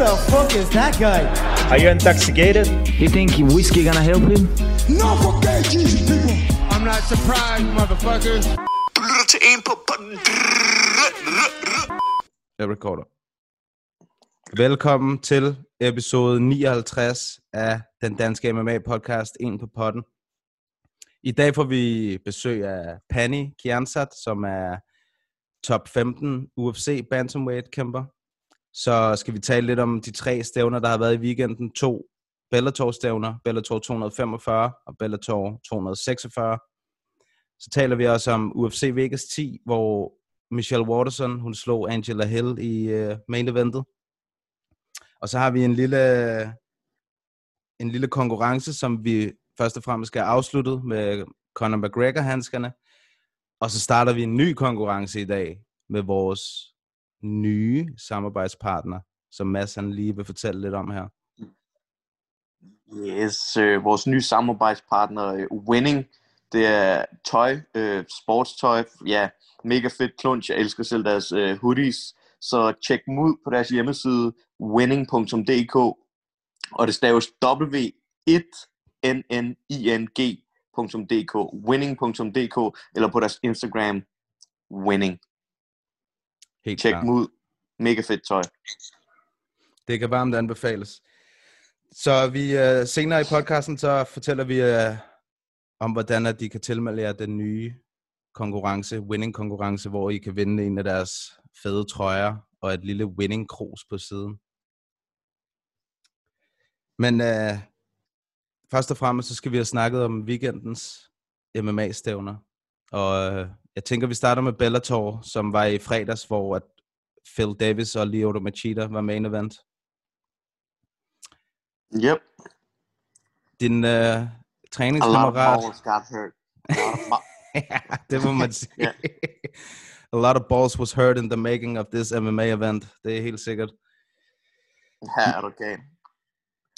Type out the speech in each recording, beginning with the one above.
the fuck is that guy? Are you intoxicated? You think whiskey gonna help him? No fucking Jesus, people. I'm not surprised, motherfuckers. Du lytter til en på... Jeg recorder. Velkommen til episode 59 af den danske MMA-podcast En på potten. I dag får vi besøg af Pani Kiansat, som er top 15 UFC bantamweight-kæmper. Så skal vi tale lidt om de tre stævner, der har været i weekenden. To Bellator-stævner, Bellator 245 og Bellator 246. Så taler vi også om UFC Vegas 10, hvor Michelle Waterson, hun slog Angela Hill i uh, main eventet. Og så har vi en lille, en lille konkurrence, som vi først og fremmest skal have afsluttet med Conor McGregor-handskerne. Og så starter vi en ny konkurrence i dag med vores nye samarbejdspartner, som Mads han lige vil fortælle lidt om her. Yes, øh, vores nye samarbejdspartner øh, Winning. Det er tøj, øh, sportstøj. Ja, mega fedt klunch. Jeg elsker selv deres øh, hoodies. Så tjek dem ud på deres hjemmeside winning.dk og det staves w1nning.dk winning.dk eller på deres Instagram winning. Helt Tjek dem ud. Mega fedt tøj. Det kan varmt anbefales. Så vi øh, senere i podcasten, så fortæller vi øh, om, hvordan at de kan tilmelde jer den nye konkurrence, winning-konkurrence, hvor I kan vinde en af deres fede trøjer og et lille winning-krus på siden. Men øh, først og fremmest, så skal vi have snakket om weekendens MMA-stævner. Og øh, jeg tænker, vi starter med Bellator, som var i fredags, hvor at Phil Davis og Lyoto Machida var main event. Yep. Din øh, A lot of træningskammerat, balls got hurt. Ja, det må man sige. Ja. A lot of balls was hurt in the making of this MMA event. Det er helt sikkert. Her er du gal.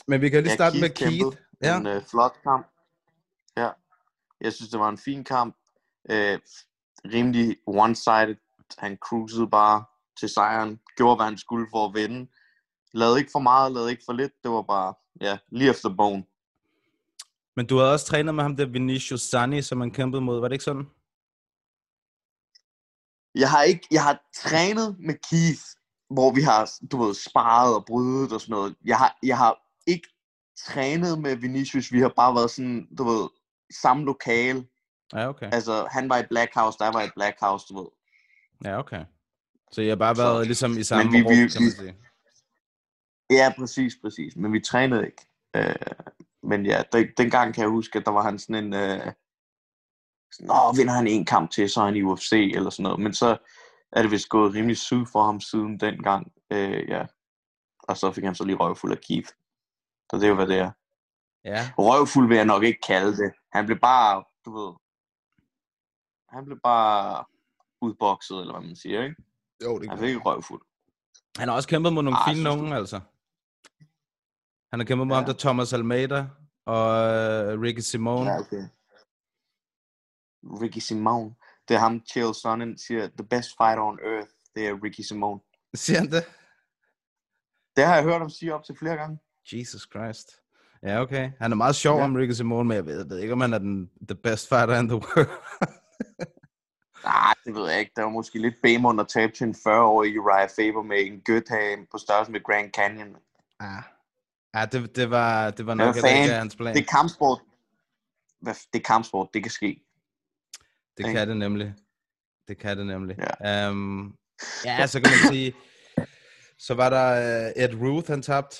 Men vi kan lige Ja, starte med Keith Keith. kæmpede. Ja. En øh, flot kamp. Ja. Jeg synes, det var en fin kamp. Øh, rimelig one-sided. Han cruisede bare til sejren. Gjorde, hvad han skulle for at vinde. Lavede ikke for meget, lavede ikke for lidt. Det var bare, ja, lige efter bogen. Men du havde også trænet med ham, der Vinicius Sani, som han kæmpede mod. Var det ikke sådan? Jeg har ikke, jeg har trænet med Keith, hvor vi har, du ved, sparet og brydet og sådan noget. Jeg har, jeg har ikke trænet med Vinicius. Vi har bare været sådan, du ved, samme lokale. Ja, okay. Altså, han var i Black House, der var i Black House, du ved. Ja, okay. Så I har bare Så- været ligesom i samme vi- rum, vi- kan man sige. Ja, præcis, præcis. Men vi trænede ikke. Øh, men ja, den, dengang kan jeg huske, at der var han sådan en... Øh, sådan, Nå, vinder han en kamp til, så er han i UFC eller sådan noget. Men så er det vist gået rimelig syd for ham siden dengang. Øh, ja. Og så fik han så lige røvfuld af Keith. Så det er jo, hvad det er. Ja, Røvfuld vil jeg nok ikke kalde det. Han blev bare, du ved... Han blev bare udbokset, eller hvad man siger, ikke? jo, det Han fik ikke røvfuld. Han har også kæmpet mod nogle Ah, fine nogen, altså. Han har kæmpet mod Ja. ham, der Thomas Almeida og uh, Ricky Simone. Ja, okay. Ricky Simone. Det er ham, Chael Sonnen siger, the best fighter on earth, det er Ricky Simone. Siger han det? Det har jeg hørt ham sige op til flere gange. Jesus Christ. Ja, okay. Han er meget sjov Ja. om Ricky Simone, men jeg ved, ved ikke, om han er den the best fighter in the world. Nej, det ved jeg ikke. Der var måske lidt bamon at tabe til en 40-årig Uriah Faber med en gøthage på størrelse med Grand Canyon. ah. Ja, det, det var, det var nok ikke hans plan. Det er kampsport. Det er kampsport, det kan ske. Det kan det nemlig. Det kan det nemlig. Ja. Um, ja, så kan man sige, så var der uh, Ed Ruth, han tabte.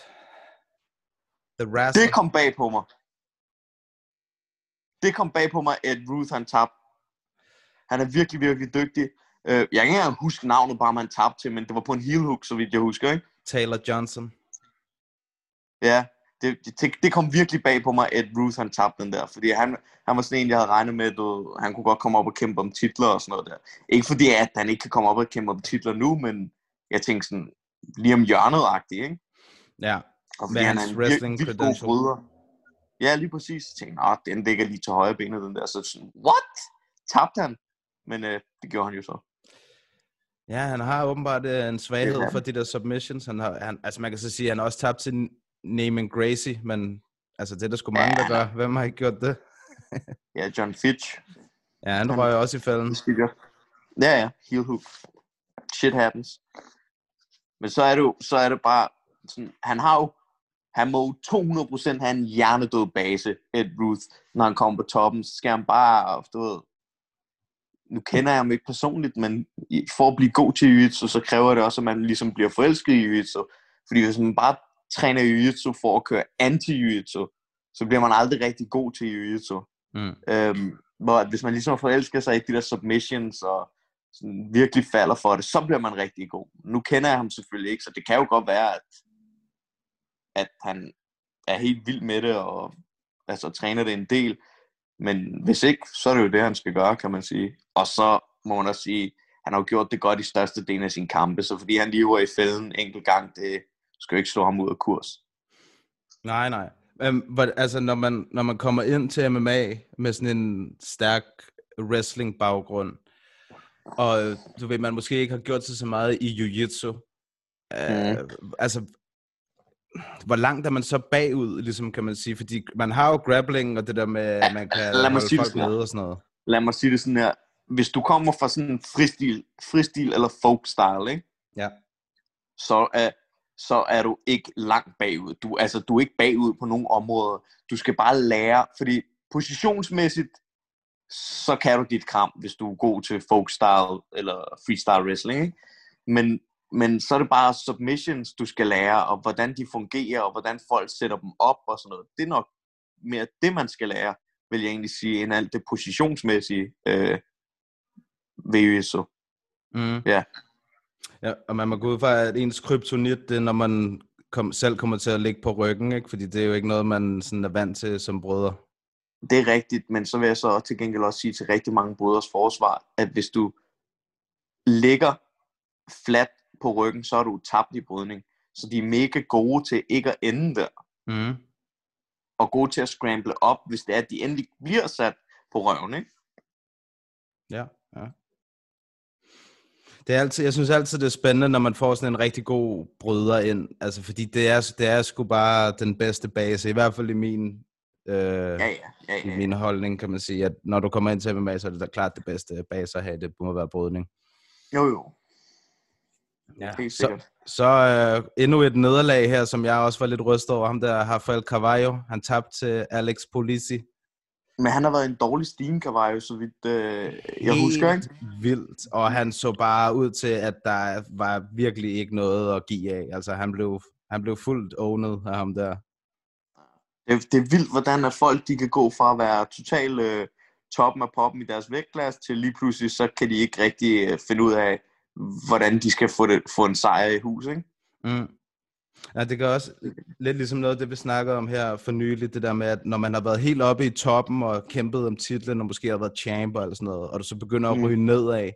The Wrestler. Det kom bag på mig. Det kom bag på mig, at Ruth han tabte. Han er virkelig, virkelig dygtig. Øh, jeg kan ikke engang huske navnet, bare man tabte til, men det var på en heel hook, så vidt jeg husker, ikke? Taylor Johnson. Ja, det, det, det kom virkelig bag på mig, at Ruth han tabte den der, fordi han, han var sådan en, jeg havde regnet med, at han kunne godt komme op og kæmpe om titler og sådan noget der. Ikke fordi, at han ikke kan komme op og kæmpe om titler nu, men jeg tænkte sådan, lige om hjørnet-agtigt, ikke? Ja, Og Med hans vir- wrestling god credential. bryder. Ja, lige præcis. Jeg tænkte, nah, den ligger lige til højre benet, den der. Så sådan, what? Tabte han? Men øh, det gjorde han jo så. Ja, han har åbenbart øh, en svaghed for de der submissions. Han har, han, altså man kan så sige, at han har også tabt til Neiman Gracie, men altså det er der sgu mange, der gør. Hvem har ikke gjort det? Ja, John Fitch. Ja, han Han- røg også i fælden. Ja, ja, heel hook. Shit happens. Men så er det jo, så er det bare, sådan, han har jo, han må jo 200% have en hjernedød base, Ed Ruth, når han kommer på toppen, så skal han bare, du ved, nu kender jeg ham ikke personligt, men for at blive god til jiu så kræver det også, at man ligesom bliver forelsket i jiu Fordi hvis man bare træner jiu for at køre anti jiu så bliver man aldrig rigtig god til jiu Mm. Øhm, hvor hvis man ligesom forelsker sig i de der submissions og sådan virkelig falder for det, så bliver man rigtig god. Nu kender jeg ham selvfølgelig ikke, så det kan jo godt være, at, at han er helt vild med det og altså, træner det en del. Men hvis ikke, så er det jo det, han skal gøre, kan man sige. Og så må man også sige, han har jo gjort det godt i største del af sine kampe, så fordi han lever i fælden en enkelt gang, det skal jo ikke slå ham ud af kurs. Nej, nej. Um, but, altså, når man, når man kommer ind til MMA med sådan en stærk wrestling-baggrund, og øh, du ved, man måske ikke har gjort sig så meget i jiu-jitsu, uh, altså, hvor langt er man så bagud, ligesom kan man sige? Fordi man har jo grappling og det der med, at man kan lad mig sige folk nede og sådan noget. Lad mig sige det sådan her. Hvis du kommer fra sådan en fristil, fristil eller folk style, ikke? Ja. så er, så er du ikke langt bagud. Du, altså, du er ikke bagud på nogle områder. Du skal bare lære, fordi positionsmæssigt, så kan du dit kram, hvis du er god til folk style eller freestyle wrestling. Ikke? Men, men så er det bare submissions, du skal lære, og hvordan de fungerer, og hvordan folk sætter dem op og sådan noget. Det er nok mere det, man skal lære, vil jeg egentlig sige, end alt det positionsmæssige øh, ved USO. Mm. Ja. Ja, og man må gå ud fra, at ens kryptonit, det er, når man kom, selv kommer til at ligge på ryggen, ikke? Fordi det er jo ikke noget, man sådan er vant til som brødre. Det er rigtigt, men så vil jeg så til gengæld også sige til rigtig mange brødres forsvar, at hvis du ligger fladt på ryggen, så er du tabt i brydning. Så de er mega gode til ikke at ende der, Mm. og gode til at scramble op, hvis det er, at de endelig bliver sat på røven, ikke? Ja, ja. Det er altid, jeg synes altid, det er spændende, når man får sådan en rigtig god bryder ind. Altså, fordi det er, det er sgu bare den bedste base, i hvert fald i min, øh, Ja, ja, ja, i ja. min holdning, kan man sige, at når du kommer ind til MMA, så er det da klart det bedste base at have, det må være brydning. Jo, jo, Ja. helt Så, sikkert. så øh, endnu et nederlag her, som jeg også var lidt rystet over. Ham der, Rafael Carvalho, han tabte til Alex Polisi. Men han har været en dårlig steam Cavallo, så vidt øh, jeg husker, ikke? vildt, og han så bare ud til, at der var virkelig ikke noget at give af. Altså, han blev, han blev fuldt owned af ham der. Det, det er vildt, hvordan at folk de kan gå fra at være totalt øh, toppen af poppen i deres vægtklasse, til lige pludselig, så kan de ikke rigtig øh, finde ud af, hvordan de skal få, det, få en sejr i hus, ikke? Mm. Ja, det gør også lidt ligesom noget, det vi snakker om her for nylig, det der med, at når man har været helt oppe i toppen og kæmpet om titlen, og måske har været champ eller sådan noget, og du så begynder at Mm. ryge nedad,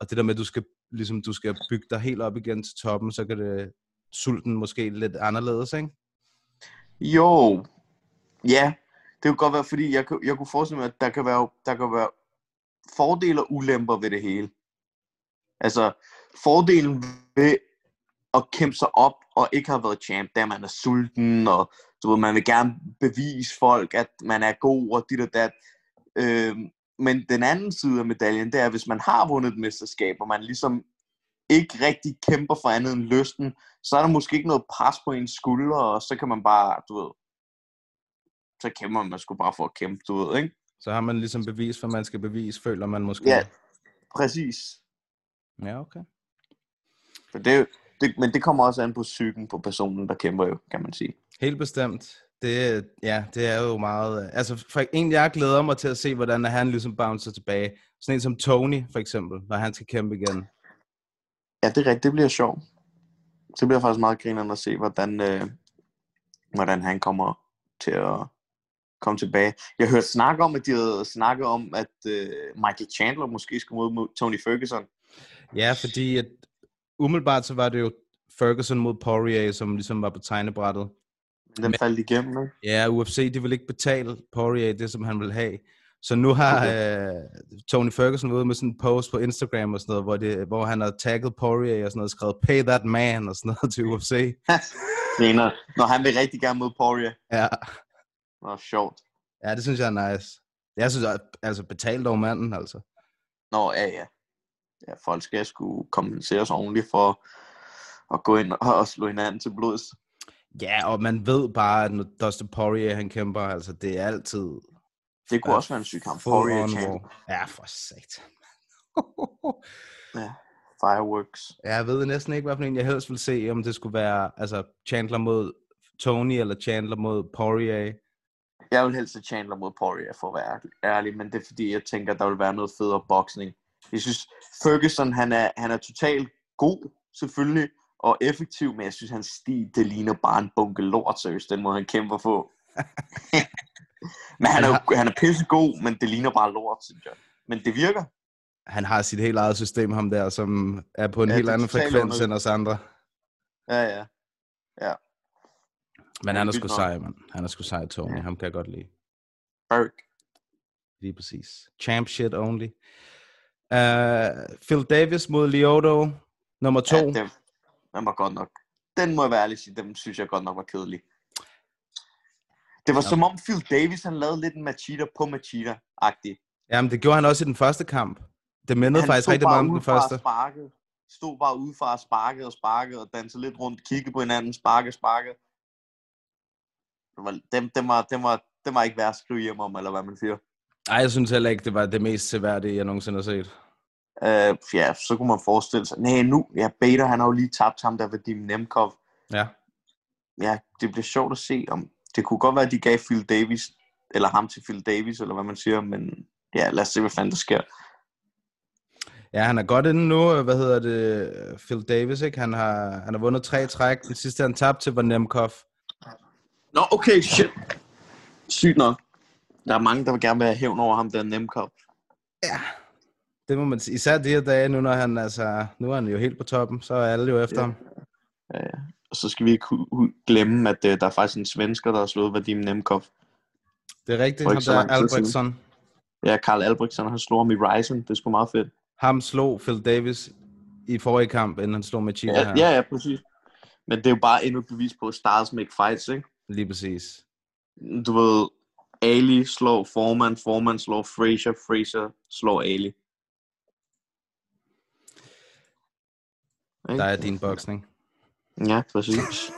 og det der med, at du skal, ligesom, du skal bygge dig helt op igen til toppen, så kan det sulten måske lidt anderledes, ikke? Jo, ja, det kunne godt være, fordi jeg, jeg kunne forestille mig, at der kan være, der kan være fordele og ulemper ved det hele. Altså, fordelen ved at kæmpe sig op og ikke have været champ, er, at man er sulten, og du ved, man vil gerne bevise folk, at man er god, og dit og dat. Øhm, men den anden side af medaljen, det er, at hvis man har vundet et mesterskab, og man ligesom ikke rigtig kæmper for andet end lysten, så er der måske ikke noget pres på ens skuldre, og så kan man bare, du ved, så kæmper man sgu bare for at kæmpe, du ved, ikke? Så har man ligesom bevis, hvad man skal bevise, føler man måske. Ja, præcis. Ja, okay. For det, det, men det kommer også an på psyken på personen, der kæmper jo, kan man sige. Helt bestemt. Det, ja, det er jo meget... Altså, for, egentlig, jeg glæder mig til at se, hvordan han ligesom bouncer tilbage. Sådan en som Tony, for eksempel, når han skal kæmpe igen. Ja, det er rigtigt. Det bliver sjovt. Det bliver faktisk meget grinerende at se, hvordan, øh, hvordan han kommer til at komme tilbage. Jeg hørte snak om, at de havde snakket om, at øh, Michael Chandler måske skulle mod Tony Ferguson. Ja, fordi at, umiddelbart så var det jo Ferguson mod Poirier, som ligesom var på tegnebrættet. Men den faldt igennem, ikke? Ja, UFC, de vil ikke betale Poirier det, som han vil have. Så nu har øh, Tony Ferguson været med sådan en post på Instagram og sådan noget, hvor, det, hvor han har tagget Poirier og sådan noget, skrevet pay that man og sådan noget til UFC. Mener, når han vil rigtig gerne mod Poirier. Ja, Nå, sjovt. ja det synes jeg er nice. Jeg synes, at- altså betalt over manden, altså. Nå, ja, ja. Ja, folk skal sgu kompenseres ordentligt for at gå ind og, slå hinanden til blods. Ja, og man ved bare, at når Dustin Poirier han kæmper, altså det er altid... Det kunne også være en syg kamp. Poirier war. Ja, for satan. Ja, fireworks. Ja, jeg ved næsten ikke, hvilken en jeg helst vil se, om det skulle være altså Chandler mod Tony, eller Chandler mod Poirier. Jeg vil helst se Chandler mod Poirier, for at være ærlig, men det er fordi, jeg tænker, at der vil være noget federe boksning. Jeg synes, Ferguson, han er, han er totalt god, selvfølgelig, og effektiv, men jeg synes, hans stil, det ligner bare en bunke lort, seriøst, den måde, han kæmper på. men han er, jo, han er pissegod, men det ligner bare lort, synes jeg. Men det virker. Han har sit helt eget system, ham der, som er på en Ja, helt er anden frekvens end os andre. Ja, ja. Men Ja, han er sgu sej, mand. Han er sgu sej, Tony. Ja. Ham kan jeg godt lide. Berg. Lige præcis. Champ shit only. Uh, Phil Davis mod Lyoto, nummer to. Ja, den, den var godt nok. Den må jeg være ærlig sige, den synes jeg godt nok var kedelig. Det var Ja. som om Phil Davis, han lavede lidt en Machida på Machida-agtig. Jamen, det gjorde han også i den første kamp. Det mindede Han faktisk rigtig meget om den første. Sparkede. Stod bare udefra og sparkede og sparkede og dansede lidt rundt, kiggede på hinanden, sparkede, sparkede. Det var, dem, dem, var, dem, var, dem var ikke værd at skrive hjem om, eller hvad man siger. Ej, jeg synes heller ikke, det var det mest seværdige, jeg nogensinde har set. Uh, ja, så kunne man forestille sig. Nej, nu, ja, Bader, han har jo lige tabt ham der ved Dim Nemkov. Ja. ja, det bliver sjovt at se, om det kunne godt være, at de gav Phil Davis, eller ham til Phil Davis, eller hvad man siger, men ja, lad os se, hvad fanden der sker. Ja, han er godt inde nu. Hvad hedder det? Phil Davis, ikke? Han har, han har vundet tre træk. Den sidste, han tabte til, var Nemkov. Nå, okay, shit. Sygt nok. Der er mange, der vil gerne være hævn over ham, der Nemkop. Det må man sige. Især de her dage, nu når han, altså, nu er han jo helt på toppen, så er alle jo efter Ja. ham. Og så skal vi ikke glemme, at uh, der er faktisk en svensker, der har slået Vadim Nemkov. Det er rigtigt, så der. Albrechtsson. Ja, Karl Albrechtsson, han slog ham i Ryzen. Det er sgu meget fedt. Ham slog Phil Davis i forrige kamp, inden han slog Machida Ja, her. ja, ja, præcis. Men det er jo bare endnu et bevis på, at stars make fights, ikke? Lige præcis. du ved, Ali slår Foreman, Foreman slår Fraser, Fraser slår Ali. Der er din boksning. Ja, præcis.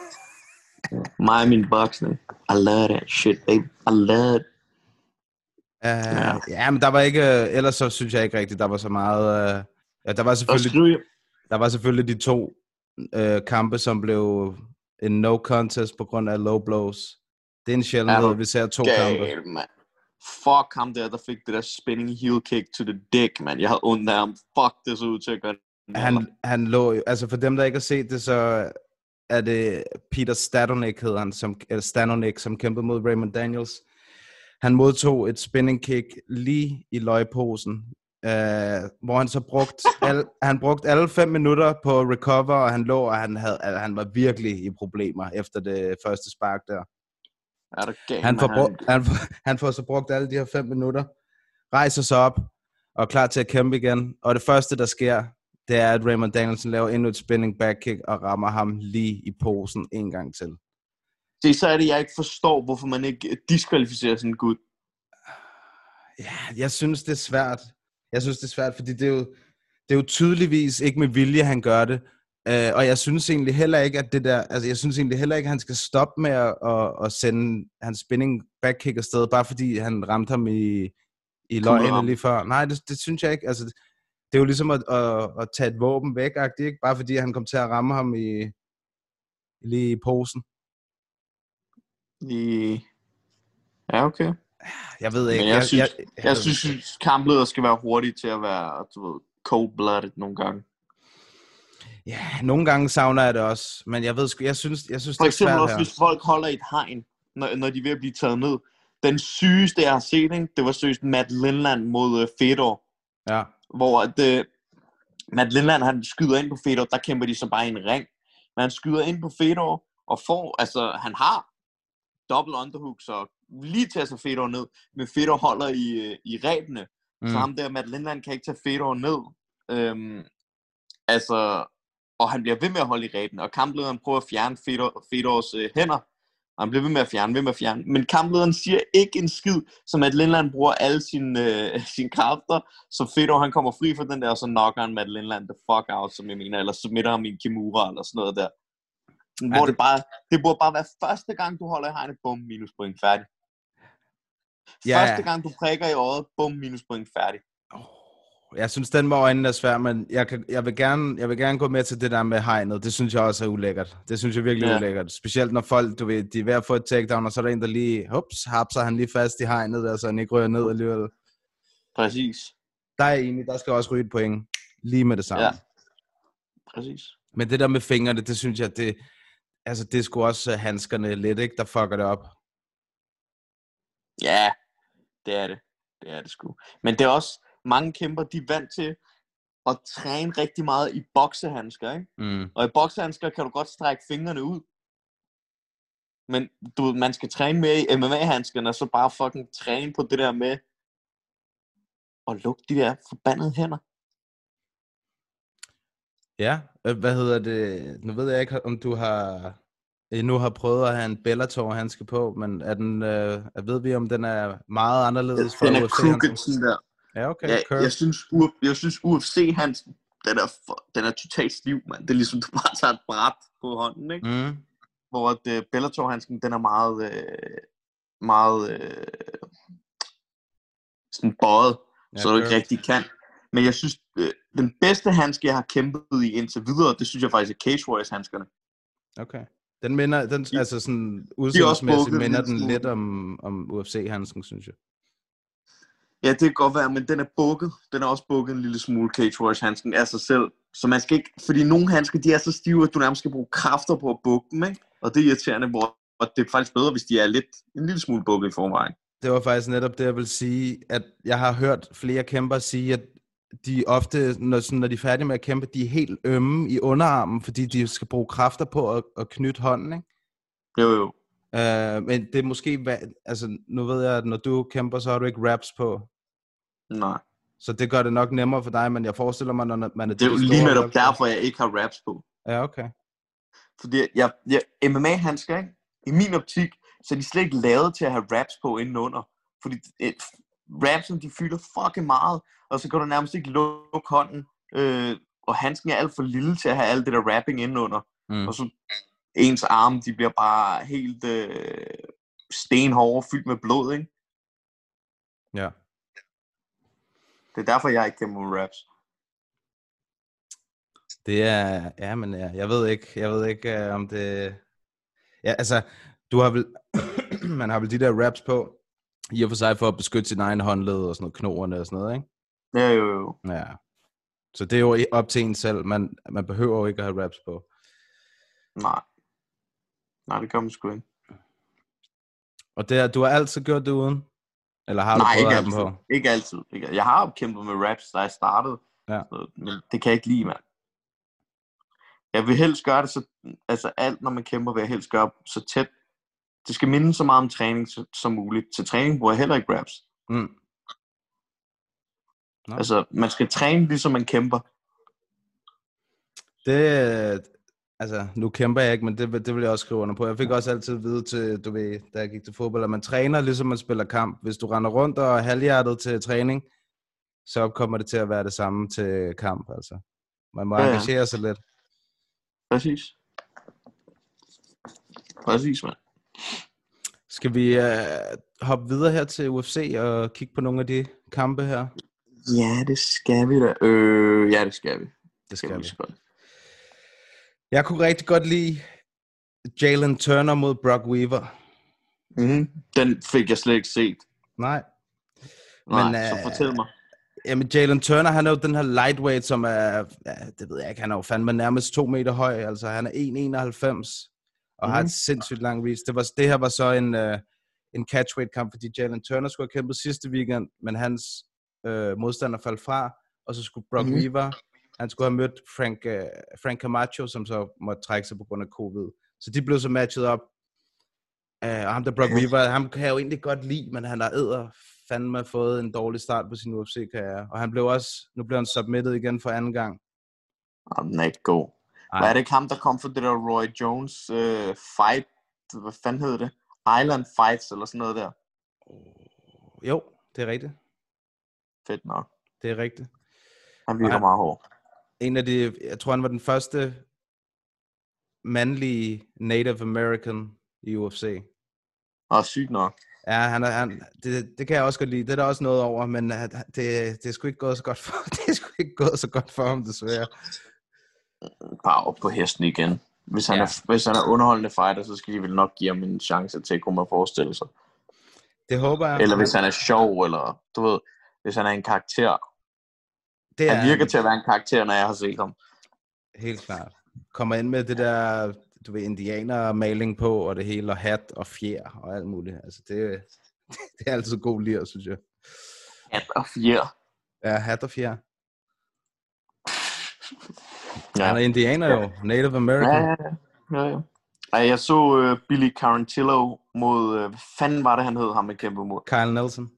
Mig og min boksning. I love that shit, baby. I love it. Uh, ja. ja, men der var ikke, øh, ellers så synes jeg ikke rigtigt, der var så meget, uh, ja, der var selvfølgelig, der var selvfølgelig de to uh, kampe, som blev en no contest på grund af low blows. Det er en sjældenhed, vi ser to kampe. gal, mand. Fuck ham der, der fik det der spinning heel kick to the dick, man. Jeg havde ondt af ham. Fuck, det så ud til at gøre Han, han lå jo, altså for dem, der ikke har set det, så er det Peter Stanonik, hedder han, som, eller Stanonik, som kæmpede mod Raymond Daniels. Han modtog et spinning kick lige i løgposen, øh, hvor han så brugt al, han brugte alle fem minutter på recover, og han lå, og han, havde, altså, han var virkelig i problemer efter det første spark der. Er du gal, Han får, brugt, han, han får så brugt alle de her fem minutter, rejser sig op og er klar til at kæmpe igen. Og det første, der sker, det er, at Raymond Danielson laver endnu et spinning back kick og rammer ham lige i posen en gang til. Det så er det, jeg ikke forstår, hvorfor man ikke diskvalificerer sådan en gut. Ja, jeg synes, det er svært. Jeg synes, det er svært, fordi det er jo, det er jo tydeligvis ikke med vilje, han gør det. Uh, og jeg synes egentlig heller ikke, at det der, altså jeg synes egentlig heller ikke, at han skal stoppe med at, at, at sende hans spinning back kick afsted, bare fordi han ramte ham i, i løgene lige før. Nej, det, det synes jeg ikke. Altså, det er jo ligesom at, at, at tage et våben væk, ikke? bare fordi han kom til at ramme ham i, lige i posen. I... Ja, okay. Jeg ved ikke. Men jeg synes- jeg, Jeg synes, kampleder skal være hurtige til at være du ved, cold-blooded nogle gange. Ja, nogle gange savner jeg det også, men jeg ved jeg synes, jeg synes For det er eksempel svært også, her. hvis folk holder et hegn, når, når de er ved at blive taget ned. Den sygeste, jeg har set, ikke? det var seriøst Matt Lindland mod uh, Fedor, Ja. hvor at, uh, Matt Lindland, han skyder ind på Fedor, der kæmper de så bare i en ring. Men han skyder ind på Fedor, og får, altså, han har double underhooks og lige til at tage Fedor ned, men Fedor holder i, øh, i rebene. Mm. Så ham der, Matt Lindland, kan ikke tage Fedor ned. Øhm, altså, og han bliver ved med at holde i rebene, og kamplederen prøver at fjerne Fedor, Fedors øh, hænder, og han bliver ved med at fjerne, ved med at fjerne. Men kamplederen siger ikke en skid, så Matt Lindland bruger alle sine, øh, sine kræfter, så Fedor han kommer fri fra den der, og så knocker han Matt Lindland the fuck out, som jeg mener, eller submitter ham i en Kimura, eller sådan noget der. Hvor det- det, bare, det burde bare være første gang, du holder i hegnet, bum, minus point, færdig. Ja. Første gang, du prikker i øjet, bum, minus point, færdig. Jeg synes, den med øjnene er svær, men jeg, kan, jeg, vil gerne, jeg vil gerne gå med til det der med hegnet. Det synes jeg også er ulækkert. Det synes jeg virkelig er Ja. ulækkert. Specielt når folk, du ved, de er ved at få et takedown, og så er der en, der lige, hups, hapser han lige fast i hegnet, der, så han ikke rører ned alligevel. Præcis. Der er enig, der skal også ryge et point. Lige med det samme. Ja. Præcis. Men det der med fingrene, det synes jeg, det, altså, det er sgu også uh, handskerne lidt, ikke, der fucker det op. Ja, det er det. Det er det sgu. Men det er også, mange kæmper, de er vant til at træne rigtig meget i boksehandsker, ikke? Mm. Og i boksehandsker kan du godt strække fingrene ud. Men du, ved, man skal træne mere i MMA-handskerne, og så bare fucking træne på det der med at lukke de der forbandede hænder. Ja, øh, hvad hedder det? Nu ved jeg ikke, om du har endnu har prøvet at have en Bellator-handske på, men er den, øh, ved vi, om den er meget anderledes fra Den er crooked sådan der. Ja, okay. Ja, curve. jeg synes, Uf, jeg synes UFC, hans, den er, for, den er totalt stiv, mand. Det er ligesom, du bare tager et bræt på hånden, ikke? Mm. Hvor at, uh, Bellator-handsken, den er meget, øh, meget øh, sådan bøjet, Ja, så du ikke rigtig kan. Men jeg synes, øh, den bedste handske, jeg har kæmpet i indtil videre, det synes jeg faktisk er Cage Warriors-handskerne. Okay. Den minder, den, De- altså sådan en minder den lidt om, om UFC-handsken, synes jeg. Ja, det kan godt være, men den er bukket. Den er også bukket en lille smule Cage Warriors-handsken af sig selv. Så man skal ikke, fordi nogle handsker, de er så stive, at du nærmest skal bruge kræfter på at bukke dem, ikke? Og det er irriterende, hvor og det er faktisk bedre, hvis de er lidt, en lille smule bukket i forvejen. Det var faktisk netop det, jeg vil sige, at jeg har hørt flere kæmper sige, at de ofte, når, sådan, når de er færdige med at kæmpe, de er helt ømme i underarmen, fordi de skal bruge kræfter på at, at knytte hånden, ikke? Jo, jo. Uh, men det er måske, altså nu ved jeg, at når du kæmper, så har du ikke wraps på. Nej. Så det gør det nok nemmere for dig, men jeg forestiller mig, når man er Det er jo lige netop derfor, jeg ikke har wraps på. Ja, okay. Fordi jeg, jeg, MMA-handsker, ikke? I min optik, så er de slet ikke lavet til at have wraps på indenunder. Fordi et, wrapsen, de fylder fucking meget, og så kan du nærmest ikke lukke hånden. Øh, og handsken er alt for lille til at have alt det der wrapping indenunder. Mm. Og så ens arme, de bliver bare helt øh, stenhårde, fyldt med blod, ikke? Ja. Det er derfor, jeg ikke kæmper med wraps. Det er, ja, men ja, jeg ved ikke, jeg ved ikke, uh, om det, ja, altså, du har vel, man har vel de der wraps på, i og for sig for at beskytte sin egen håndled og sådan noget, knoerne og sådan noget, ikke? Ja, jo, jo. Ja. Så det er jo op til en selv, man, man behøver jo ikke at have wraps på. Nej. Nej, det gør man sgu ikke. Og det, er- du har altid gjort det uden? Eller har Nej, du prøvet ikke altid. på? Ikke altid. Ikke. Jeg har kæmpet med raps, da jeg startede. Ja. Så, men det kan jeg ikke lide, mand. Jeg vil helst gøre det så... Altså alt, når man kæmper, vil jeg helst gøre så tæt. Det skal minde så meget om træning som muligt. Til træning bruger jeg heller ikke raps. Mm. Nå. Altså, man skal træne, ligesom man kæmper. Det, altså, nu kæmper jeg ikke, men det, vil- det vil jeg også skrive under på. Jeg fik også altid at vide, til, du ved, da jeg gik til fodbold, at man træner, ligesom man spiller kamp. Hvis du render rundt og er halvhjertet til træning, så kommer det til at være det samme til kamp, altså. Man må Ja, ja. engagere sig lidt. Præcis. Præcis, mand. Skal vi uh, hoppe videre her til UFC og kigge på nogle af de kampe her? Ja, det skal vi da. Øh, ja, det skal vi. Det skal vi. lige så godt. Jeg kunne rigtig godt lide Jalen Turner mod Brock Weaver. Mm-hmm. Den fik jeg slet ikke set. Nej, Nej, Men, så øh, fortæl mig. Jamen, Jalen Turner, han er jo den her lightweight, som er, ja, det ved jeg ikke, han er jo fandme nærmest to meter høj, altså han er 1,91 og mm. har Mhm. et sindssygt langt reach. Det, var, det her var så en, uh, en catchweight kamp, fordi Jalen Turner skulle have kæmpet sidste weekend, men hans uh, modstander faldt fra, og så skulle Brock Mhm. mm. Weaver, han skulle have mødt Frank, uh, Frank Camacho, som så måtte trække sig på grund af covid. Så de blev så matchet op, Uh, og ham der Brock Weaver, ham kan jeg jo egentlig godt lide, men han har æder fandme fået en dårlig start på sin UFC-karriere. Og han blev også, nu blev han submitted igen for anden gang. Og den er ikke god. Hvad er det ikke ham, der kom for det der Roy Jones øh, fight? Hvad fanden hed det? Island Fights eller sådan noget der. Jo, det er rigtigt. Fedt nok. Det er rigtigt. Han virker meget hård. En af de, jeg tror han var den første mandlige Native American i UFC. Og sygt nok. Ja, han er, han, det, det kan jeg også godt lide. Det er der også noget over, men øh, det, det er sgu ikke gået så godt for, det er sgu ikke gået så godt for ham, desværre. Bare op på hesten igen. Hvis han, ja. er, hvis han er underholdende fighter, så skal de vel nok give ham en chance til, kunne man forestille sig. Det håber jeg. Eller hvis han er sjov, eller du ved, hvis han er en karakter. Det Han virker til at være en karakter, når jeg har set ham. Helt klart. Kommer ind med det der, du ved, indianer-maling på, og det hele, og hat og fjer og alt muligt. Altså, det, det er altid god lir, synes jeg. Hat og fjer. Ja, hat og fjer. Ja. Han er indianer jo. Native American. Ja, ja, ja. ja. Ej, jeg så uh, Billy Carantillo mod, uh, hvad fanden var det, han hed, ham med kæmpe mod? Kyle Nelson.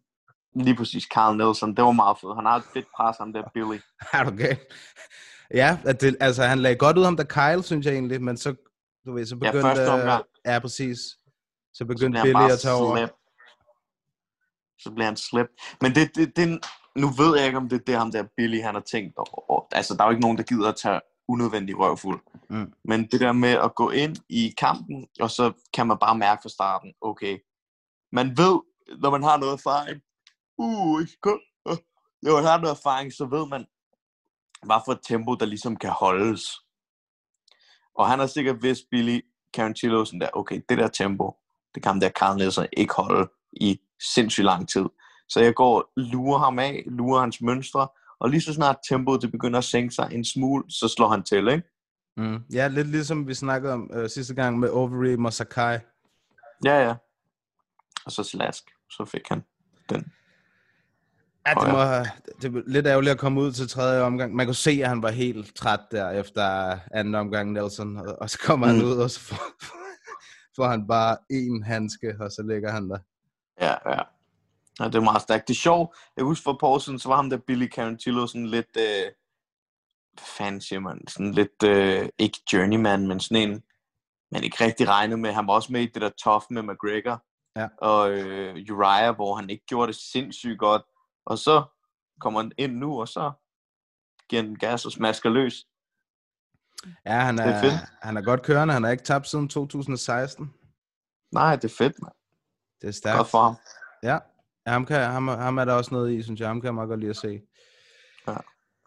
Lige præcis, Carl Nelson. Det var meget fedt. Han har et fedt pres, ham der Billy. Er du galt? Ja, det, altså han lagde godt ud ham der Kyle, synes jeg egentlig, men så, du ved, så Ja, begyndte... første omgang. Ja, præcis. Så Så begyndte han Billy at tage over. slip. Så bliver han slip. Men det, det, det, nu ved jeg ikke, om det er det, ham der Billy, han har tænkt over. Altså, der er jo ikke nogen, der gider at tage unødvendig røvfuld. Mm. Men det der med at gå ind i kampen, og så kan man bare mærke fra starten, okay, man ved, når man har noget erfaring, uh, ikke kun, når man har noget erfaring, så ved man, hvad for et tempo, der ligesom kan holdes. Og han har sikkert vidst, Billy Carantillo, sådan der, okay, det der tempo, det kan der Carl Nielsen ikke holde i sindssygt lang tid. Så jeg går lurer ham af, lurer hans mønstre, og lige så snart tempoet det begynder at sænke sig en smule, så slår han til, ikke? Mm. Ja, lidt ligesom vi snakkede om øh, sidste gang med Overeem og Sakai. Ja, ja. Og så slask, så fik han den. Ja, det, må, have- det var lidt ærgerligt at komme ud til tredje omgang. Man kunne se, at han var helt træt der efter anden omgang, Nelson. Og, så kommer mm. han ud, og så får, får han bare en handske, og så ligger han der. Ja, ja. Ja, det er meget stærkt. Det er sjovt. Jeg husker for siden, så var ham der Billy Carantillo sådan lidt, øh, hvad fanden siger man, sådan lidt, øh, ikke journeyman, men sådan en, man ikke rigtig regnede med. Han var også med i det der tough med McGregor. Ja. Og øh, Uriah, hvor han ikke gjorde det sindssygt godt. Og så kommer han ind nu, og så giver den gas og smasker løs. Ja, han Det er er, fedt. han er godt kørende. Han har ikke tabt siden 2016. Nej, det er fedt, man. Det er stærkt. Godt for ham. Ja, ham, kan, ham, ham er der også noget i, synes jeg. Ham kan jeg meget godt lide at se. Ja.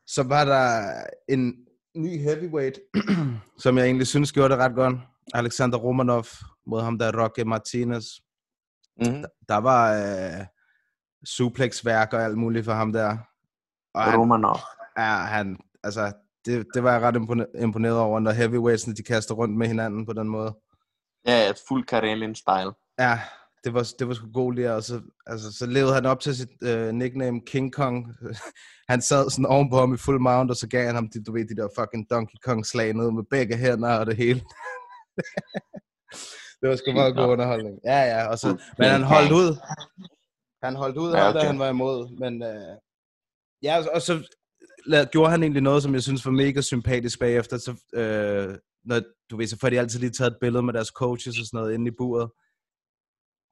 Så var der en ny heavyweight, som jeg egentlig synes gjorde det ret godt. Alexander Romanov mod ham der Roque Martinez. Mm-hmm. Der var øh, suplexværk og alt muligt for ham der. Og han, Romanov. ja, han, altså, det, det var jeg ret impone- imponeret over, når heavyweightsene de kaster rundt med hinanden på den måde. Ja, et fuld Karelin-style. Ja, det var, det var sgu god lige, og så, altså, så levede han op til sit øh, nickname King Kong. han sad sådan ovenpå ham i full mount, og så gav han ham de, du ved, de der fucking Donkey Kong slag ned med begge hænder og det hele. det var sgu meget god underholdning. Ja, ja, og så, men han holdt ud. Han holdt ud, Ja, okay. da han var imod, men øh, ja, og så la- gjorde han egentlig noget, som jeg synes var mega sympatisk bagefter, så, øh, når, du ved, så får de altid lige taget et billede med deres coaches og sådan noget inde i buret.